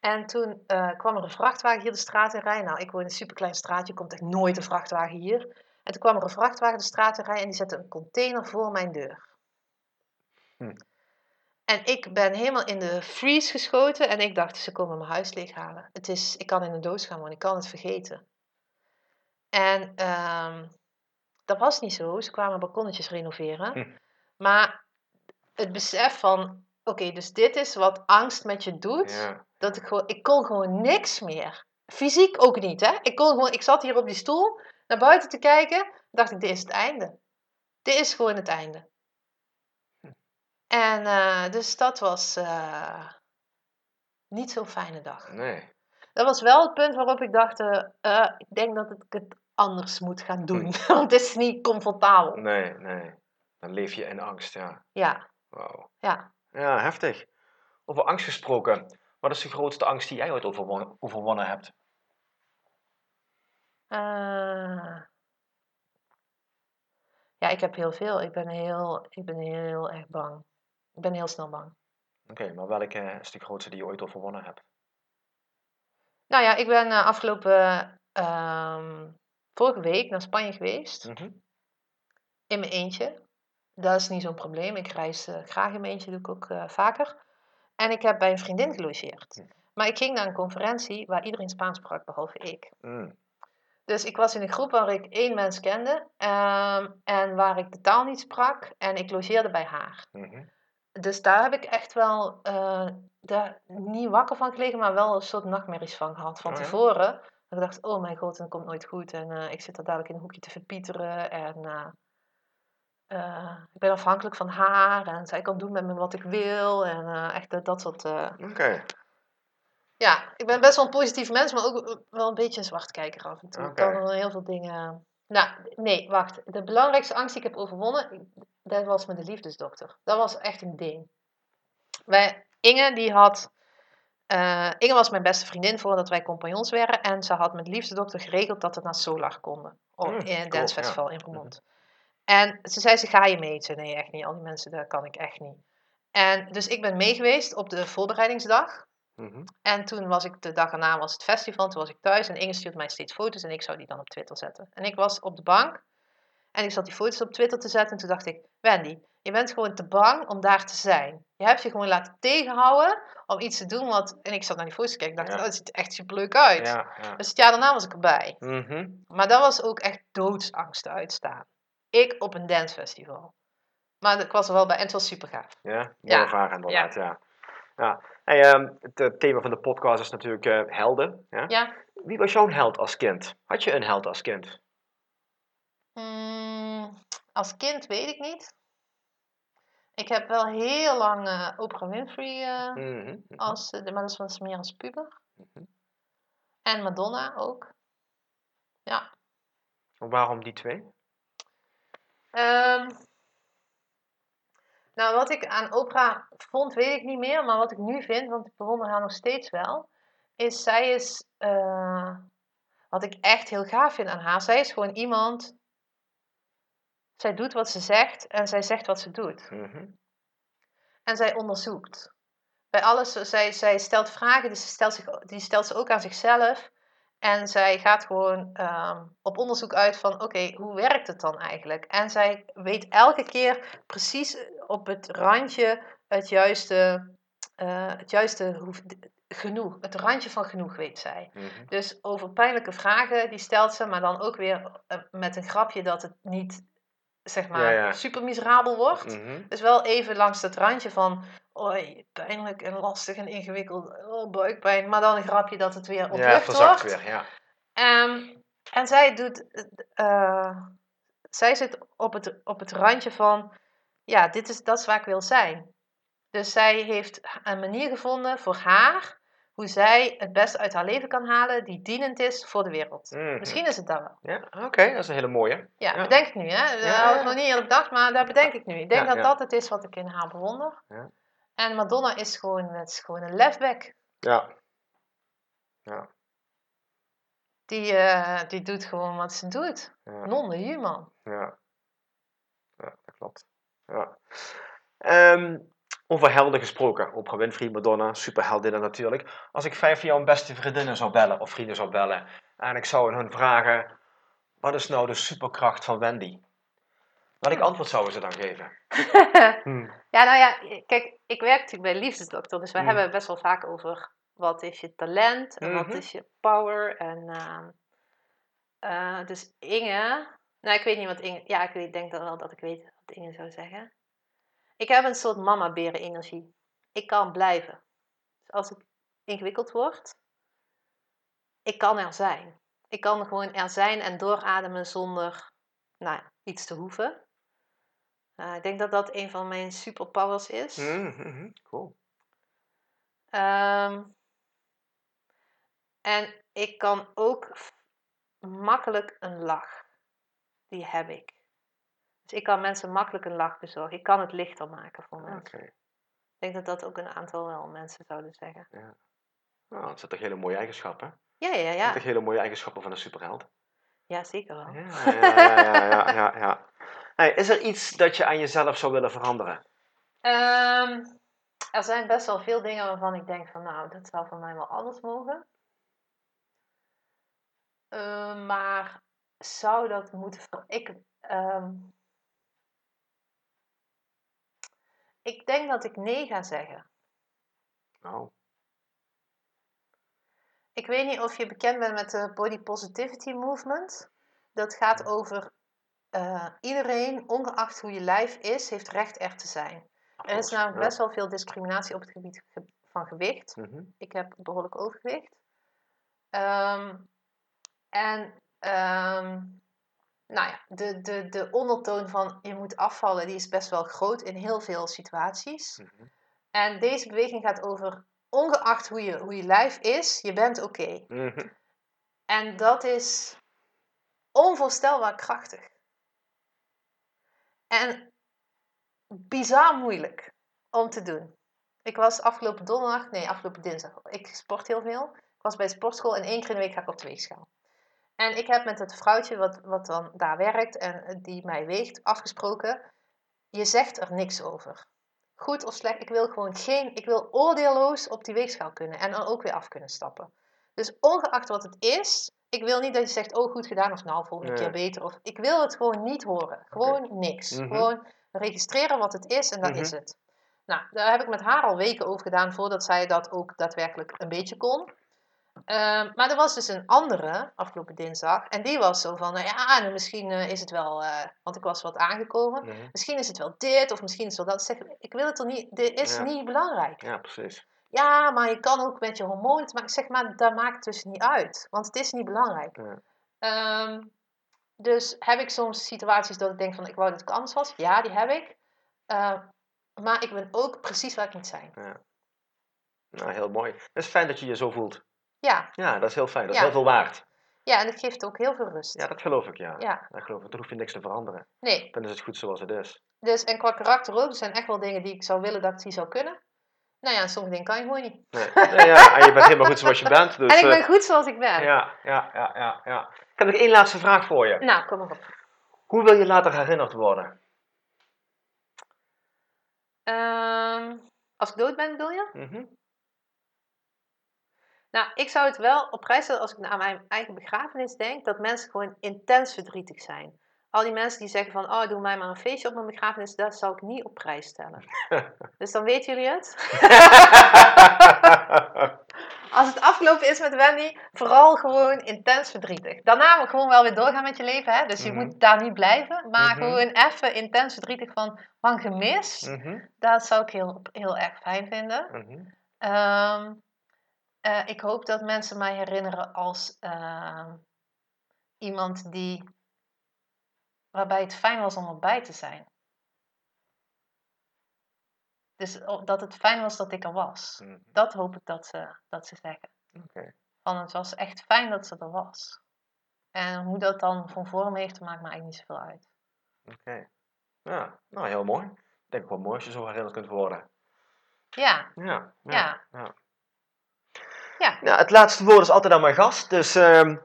En toen eh, kwam er een vrachtwagen hier de straat in rijden. Nou, ik woon in een superklein straatje, komt echt nooit een vrachtwagen hier. En toen kwam er een vrachtwagen de straat in rijden en die zette een container voor mijn deur. Hm. En ik ben helemaal in de freeze geschoten en ik dacht, ze komen mijn huis leeghalen. Het is, ik kan in een doos gaan wonen, ik kan het vergeten. En ehm, dat was niet zo, ze kwamen balkonnetjes renoveren. Hm. Maar het besef van, oké, dus dit is wat angst met je doet. Ja. Dat ik gewoon, ik kon gewoon niks meer. Fysiek ook niet, hè. Ik kon gewoon, ik zat hier op die stoel, naar buiten te kijken. dacht ik, dit is het einde. Dit is gewoon het einde. En eh, dus dat was eh, niet zo'n fijne dag. Nee. Dat was wel het punt waarop ik dacht, eh, ik denk dat ik het anders moet gaan doen. Want het is niet comfortabel. Nee, nee. Dan leef je in angst, ja. Ja, Wauw. ja. Ja, heftig. Over angst gesproken. Wat is de grootste angst die jij ooit overwon- overwonnen hebt? Eh, ja, ik heb heel veel. Ik ben heel, ik ben heel erg bang. Ik ben heel snel bang. Oké, maar welke is de grootste die je ooit overwonnen hebt? Nou ja, ik ben eh, afgelopen ehm, vorige week naar Spanje geweest. Mhm. In mijn eentje. Dat is niet zo'n probleem. Ik reis eh, graag in mijn eentje, doe ik ook eh, vaker. En ik heb bij een vriendin gelogeerd. Hm. Maar ik ging naar een conferentie waar iedereen Spaans sprak, behalve ik. Mm. Dus ik was in een groep waar ik één mens kende ehm, en waar ik de taal niet sprak en ik logeerde bij haar. Mhm. Dus daar heb ik echt wel eh, daar niet wakker van gelegen, maar wel een soort nachtmerries van gehad van Oh tevoren. Dat ik dacht, oh mijn god, het komt nooit goed en ik zit er dadelijk in een hoekje te verpieteren en eh, eh, ik ben afhankelijk van haar en zij kan doen met me wat ik wil en eh, echt dat, dat soort... eh, Oké. ja, ik ben best wel een positief mens, maar ook wel een beetje een zwartkijker af en toe. Ik kan wel heel veel dingen... Nou, nee, wacht. De belangrijkste angst die ik heb overwonnen, dat was met de liefdesdokter. Dat was echt een ding. Wij, Inge, die had... eh, Inge was mijn beste vriendin voordat wij compagnons werden. En ze had met de liefdesdokter geregeld dat we naar Solar konden. Op, Hmm, in het cool, Dance ja. Festival in Vermont. En ze zei, ze ga je mee? Ik zei, nee, echt niet. Al die mensen, dat kan ik echt niet. En dus ik ben mee geweest op de voorbereidingsdag. Mhm. En toen was ik, de dag erna was het festival, toen was ik thuis en Inge stuurde mij steeds foto's en ik zou die dan op Twitter zetten. En ik was op de bank en ik zat die foto's op Twitter te zetten en toen dacht ik, Wendy, je bent gewoon te bang om daar te zijn. Je hebt je gewoon laten tegenhouden om iets te doen wat... En ik zat naar die foto's te kijken en dacht, Ja. oh, het ziet er echt superleuk uit. Ja, ja. Dus het jaar daarna was ik erbij. Mhm. Maar dat was ook echt doodsangst uitstaan. Ik op een dancefestival. Maar ik was er wel bij en het was super gaaf. Ja, mooie Ja, vraag inderdaad, ja. ja. Hey, ehm, het thema van de podcast is natuurlijk eh, helden. Ja? Ja. Wie was jouw held als kind? Had je een held als kind? Mm, als kind weet ik niet. Ik heb wel heel lang eh, Oprah Winfrey Mhm, mhm. als, maar dat was meer als puber. Mhm. En Madonna ook. Ja. Waarom die twee? Ehm, nou, wat ik aan Oprah vond, weet ik niet meer. Maar wat ik nu vind, want ik bewonder haar nog steeds wel, is zij is, eh, wat ik echt heel gaaf vind aan haar, zij is gewoon iemand, zij doet wat ze zegt en zij zegt wat ze doet. Mhm. En zij onderzoekt. Bij alles, zij, zij stelt vragen, dus ze stelt zich, die stelt ze ook aan zichzelf. En zij gaat gewoon ehm, op onderzoek uit van, oké, hoe werkt het dan eigenlijk? En zij weet elke keer precies op het randje het juiste, eh, het juiste genoeg, het randje van genoeg weet zij. Mhm. Dus over pijnlijke vragen, die stelt ze, maar dan ook weer eh, met een grapje dat het niet, zeg maar, Ja, ja. super miserabel wordt. Mhm. Dus wel even langs dat randje van, oei, pijnlijk en lastig en ingewikkeld, oh, buikpijn. Maar dan een grapje dat het weer Ja, oplucht verzacht wordt. weer, ja. Ehm, en zij doet, eh, zij zit op het, op het randje van, ja, dit is, dat is waar ik wil zijn. Dus zij heeft een manier gevonden voor haar, hoe zij het beste uit haar leven kan halen, die dienend is voor de wereld. Mhm. Misschien is het dat wel. Ja, oké, dat is een hele mooie. Ja, Ja. bedenk ik nu, hè. Dat Ja, had ik ja. nog niet eerder bedacht, maar dat bedenk ik nu. Ik denk Ja, dat ja. dat het is wat ik in haar bewonder. Ja. En Madonna is gewoon, het is gewoon een lefbek. Ja, Die, eh, die doet gewoon wat ze doet. ja, Non-human. ja. Ja, dat klopt. Ja. Ehm, over helden gesproken. Oprah Winfrey, Madonna, superheldinnen natuurlijk. Als ik vijf van jouw beste vriendinnen zou bellen, of vrienden zou bellen, en ik zou hun vragen, wat is nou de superkracht van Wendy? Welk antwoord zouden ze dan geven? Hm. Ja, nou ja, kijk, ik werk natuurlijk bij de liefdesdokter, dus wij Mm. hebben het best wel vaak over wat is je talent en wat Mhm. is je power. En ehm, eh, dus Inge, nou ik weet niet wat Inge, ja ik weet, denk dan wel dat ik weet wat Inge zou zeggen. Ik heb een soort mama-beren energie. Ik kan blijven. Dus als het ingewikkeld wordt, ik kan er zijn. Ik kan gewoon er zijn en doorademen zonder nou, iets te hoeven. Uh, ik denk dat dat een van mijn superpowers is. Mm -hmm. Cool. Um, en ik kan ook makkelijk een lach. Die heb ik. Dus ik kan mensen makkelijk een lach bezorgen. Ik kan het lichter maken voor mensen. Okay. Ik denk dat dat ook een aantal wel mensen zouden zeggen. Ja. Nou, dat zijn toch hele mooie eigenschappen? Ja, ja, Dat ja. zijn toch hele mooie eigenschappen van een superheld? Ja, zeker wel. Ja, ja, ja, ja, ja, ja. Hey, is er iets dat je aan jezelf zou willen veranderen? Um, er zijn best wel veel dingen waarvan ik denk van nou, dat zou van mij wel anders mogen. Uh, maar zou dat moeten ik, um... ik denk dat ik nee ga zeggen. Oh. ik weet niet of je bekend bent met de Body Positivity Movement. Dat gaat over eh, iedereen, ongeacht hoe je lijf is, heeft recht er te zijn. Er is namelijk best wel veel discriminatie op het gebied ge- van gewicht. Mhm. Ik heb behoorlijk overgewicht. Ehm, en ehm, nou ja, de, de, de ondertoon van je moet afvallen, die is best wel groot in heel veel situaties. Mhm. En deze beweging gaat over, ongeacht hoe je, hoe je lijf is, je bent oké. Mhm. En dat is onvoorstelbaar krachtig. En bizar moeilijk om te doen. Ik was afgelopen donderdag, nee, afgelopen dinsdag. Ik sport heel veel. Ik was bij de sportschool en één keer in de week ga ik op de weegschaal. En ik heb met het vrouwtje wat, wat dan daar werkt en die mij weegt afgesproken. Je zegt er niks over. Goed of slecht, ik wil gewoon geen, ik wil oordeelloos op die weegschaal kunnen en dan ook weer af kunnen stappen. Dus ongeacht wat het is, ik wil niet dat je zegt, oh goed gedaan of nou volgende Nee. keer beter. Of ik wil het gewoon niet horen. Gewoon niks. Mhm. Gewoon registreren wat het is en dat Mhm. is het. Nou, daar heb ik met haar al weken over gedaan voordat zij dat ook daadwerkelijk een beetje kon. Ehm, maar er was dus een andere afgelopen dinsdag. En die was zo van, nou ja, nou, misschien eh, is het wel, eh, want ik was wat aangekomen. Mhm. Misschien is het wel dit of misschien is het wel dat. Ik Zeg, ik wil het er niet, dit is Ja. niet belangrijk. Ja, precies. Ja, maar je kan ook met je hormonen te maken. Ik zeg maar, dat maakt het dus niet uit. Want het is niet belangrijk. Ja. Ehm, dus heb ik soms situaties dat ik denk van, ik wou dat ik anders was. Ja, die heb ik. Eh, maar ik ben ook precies waar ik moet zijn. Nou, heel mooi. Het is fijn dat je je zo voelt. Ja, Ja, dat is heel fijn. Dat is Ja. heel veel waard. ja en het geeft ook heel veel rust. Ja, dat geloof ik, ja. Ja. Dat geloof ik. Dan hoef je niks te veranderen. Nee, Dan is het goed zoals het is. dus en qua karakter ook. Er zijn echt wel dingen die ik zou willen dat ik die zou kunnen. Nou ja, sommige dingen kan je gewoon niet. Nee. Nee, ja, en je bent helemaal goed zoals je bent. Dus, en ik ben eh, goed zoals ik ben. ja, ja, ja, ja, ja. Ik heb nog één laatste vraag voor je. Nou, kom maar op. Hoe wil je later herinnerd worden? Ehm, als ik dood ben, bedoel je? Mhm. Nou, ik zou het wel op prijs stellen als ik aan mijn eigen begrafenis denk, dat mensen gewoon intens verdrietig zijn. Al die mensen die zeggen van, oh, doe mij maar een feestje op mijn begrafenis, dat zou ik niet op prijs stellen. dus dan weten jullie het. Als het afgelopen is met Wendy, vooral gewoon intens verdrietig. Daarna moet gewoon wel weer doorgaan met je leven, hè? dus je Mhm. moet daar niet blijven. Maar Mhm. gewoon even intens verdrietig van, van gemis, Mhm, dat zou ik heel, heel erg fijn vinden. mhm. Eh, ik hoop dat mensen mij herinneren als ehm, iemand die. waarbij het fijn was om erbij te zijn. Dus dat het fijn was dat ik er was. Mhm. Dat hoop ik dat ze, dat ze zeggen. Oké. Van het was echt fijn dat ze er was. En hoe dat dan van vorm heeft, maakt me eigenlijk niet zoveel uit. Oké. Ja, nou heel mooi. Ik denk wel mooi als je zo herinnerd kunt worden. Ja, Ja. Ja. ja. Ja. Ja, het laatste woord is altijd aan mijn gast. Dus ehm,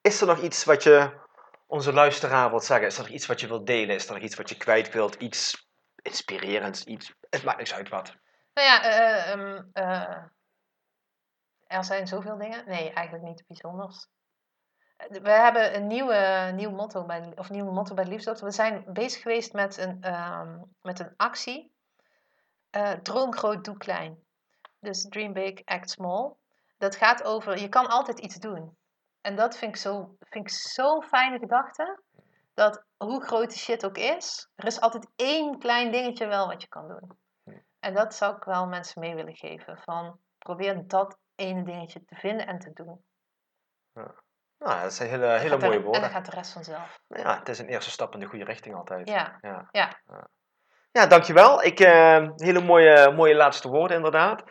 is er nog iets wat je onze luisteraar wilt zeggen? Is er nog iets wat je wilt delen? Is er nog iets wat je kwijt wilt? Iets inspirerends? Iets... Het maakt niks uit wat. Nou ja, eh, ehm, eh, er zijn zoveel dingen. Nee, eigenlijk niet bijzonders. Eh, We hebben een nieuwe, nieuw motto bij, of nieuwe motto bij de Liefdesdokter. We zijn bezig geweest met een, ehm, met een actie. Eh, droom groot, doe klein. Dus dream big, act small. Dat gaat over, je kan altijd iets doen. En dat vind ik zo- vind ik zo'n fijne gedachte. Dat hoe groot de shit ook is, er is altijd één klein dingetje wel wat je kan doen. En dat zou ik wel mensen mee willen geven. Van probeer dat ene dingetje te vinden en te doen. Nou, dat zijn hele, hele mooie En dan woorden. gaat de rest vanzelf. Ja, het is een eerste stap in de goede richting altijd. Ja, Ja, ja. ja dankjewel. Ik, eh, hele mooie, mooie laatste woorden inderdaad.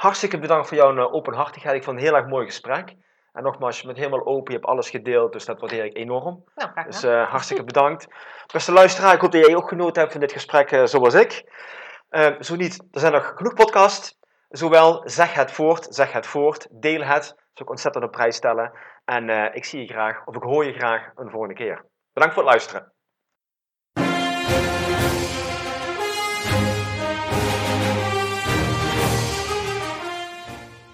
Hartstikke bedankt voor jouw eh, openhartigheid. Ik vond het een heel erg mooi gesprek. En nogmaals, je bent helemaal open, je hebt alles gedeeld, dus dat waardeer ik enorm. Nou, graag Dus eh, hartstikke bedankt. Beste luisteraar, ik hoop dat jij ook genoten hebt van dit gesprek eh, zoals ik. Eh, zo niet, er zijn nog genoeg podcasts. Zowel zeg het voort, zeg het voort, deel het. Dat zou ik ontzettend op prijs stellen. En ik zie je graag, of ik hoor je graag een volgende keer. Bedankt voor het luisteren.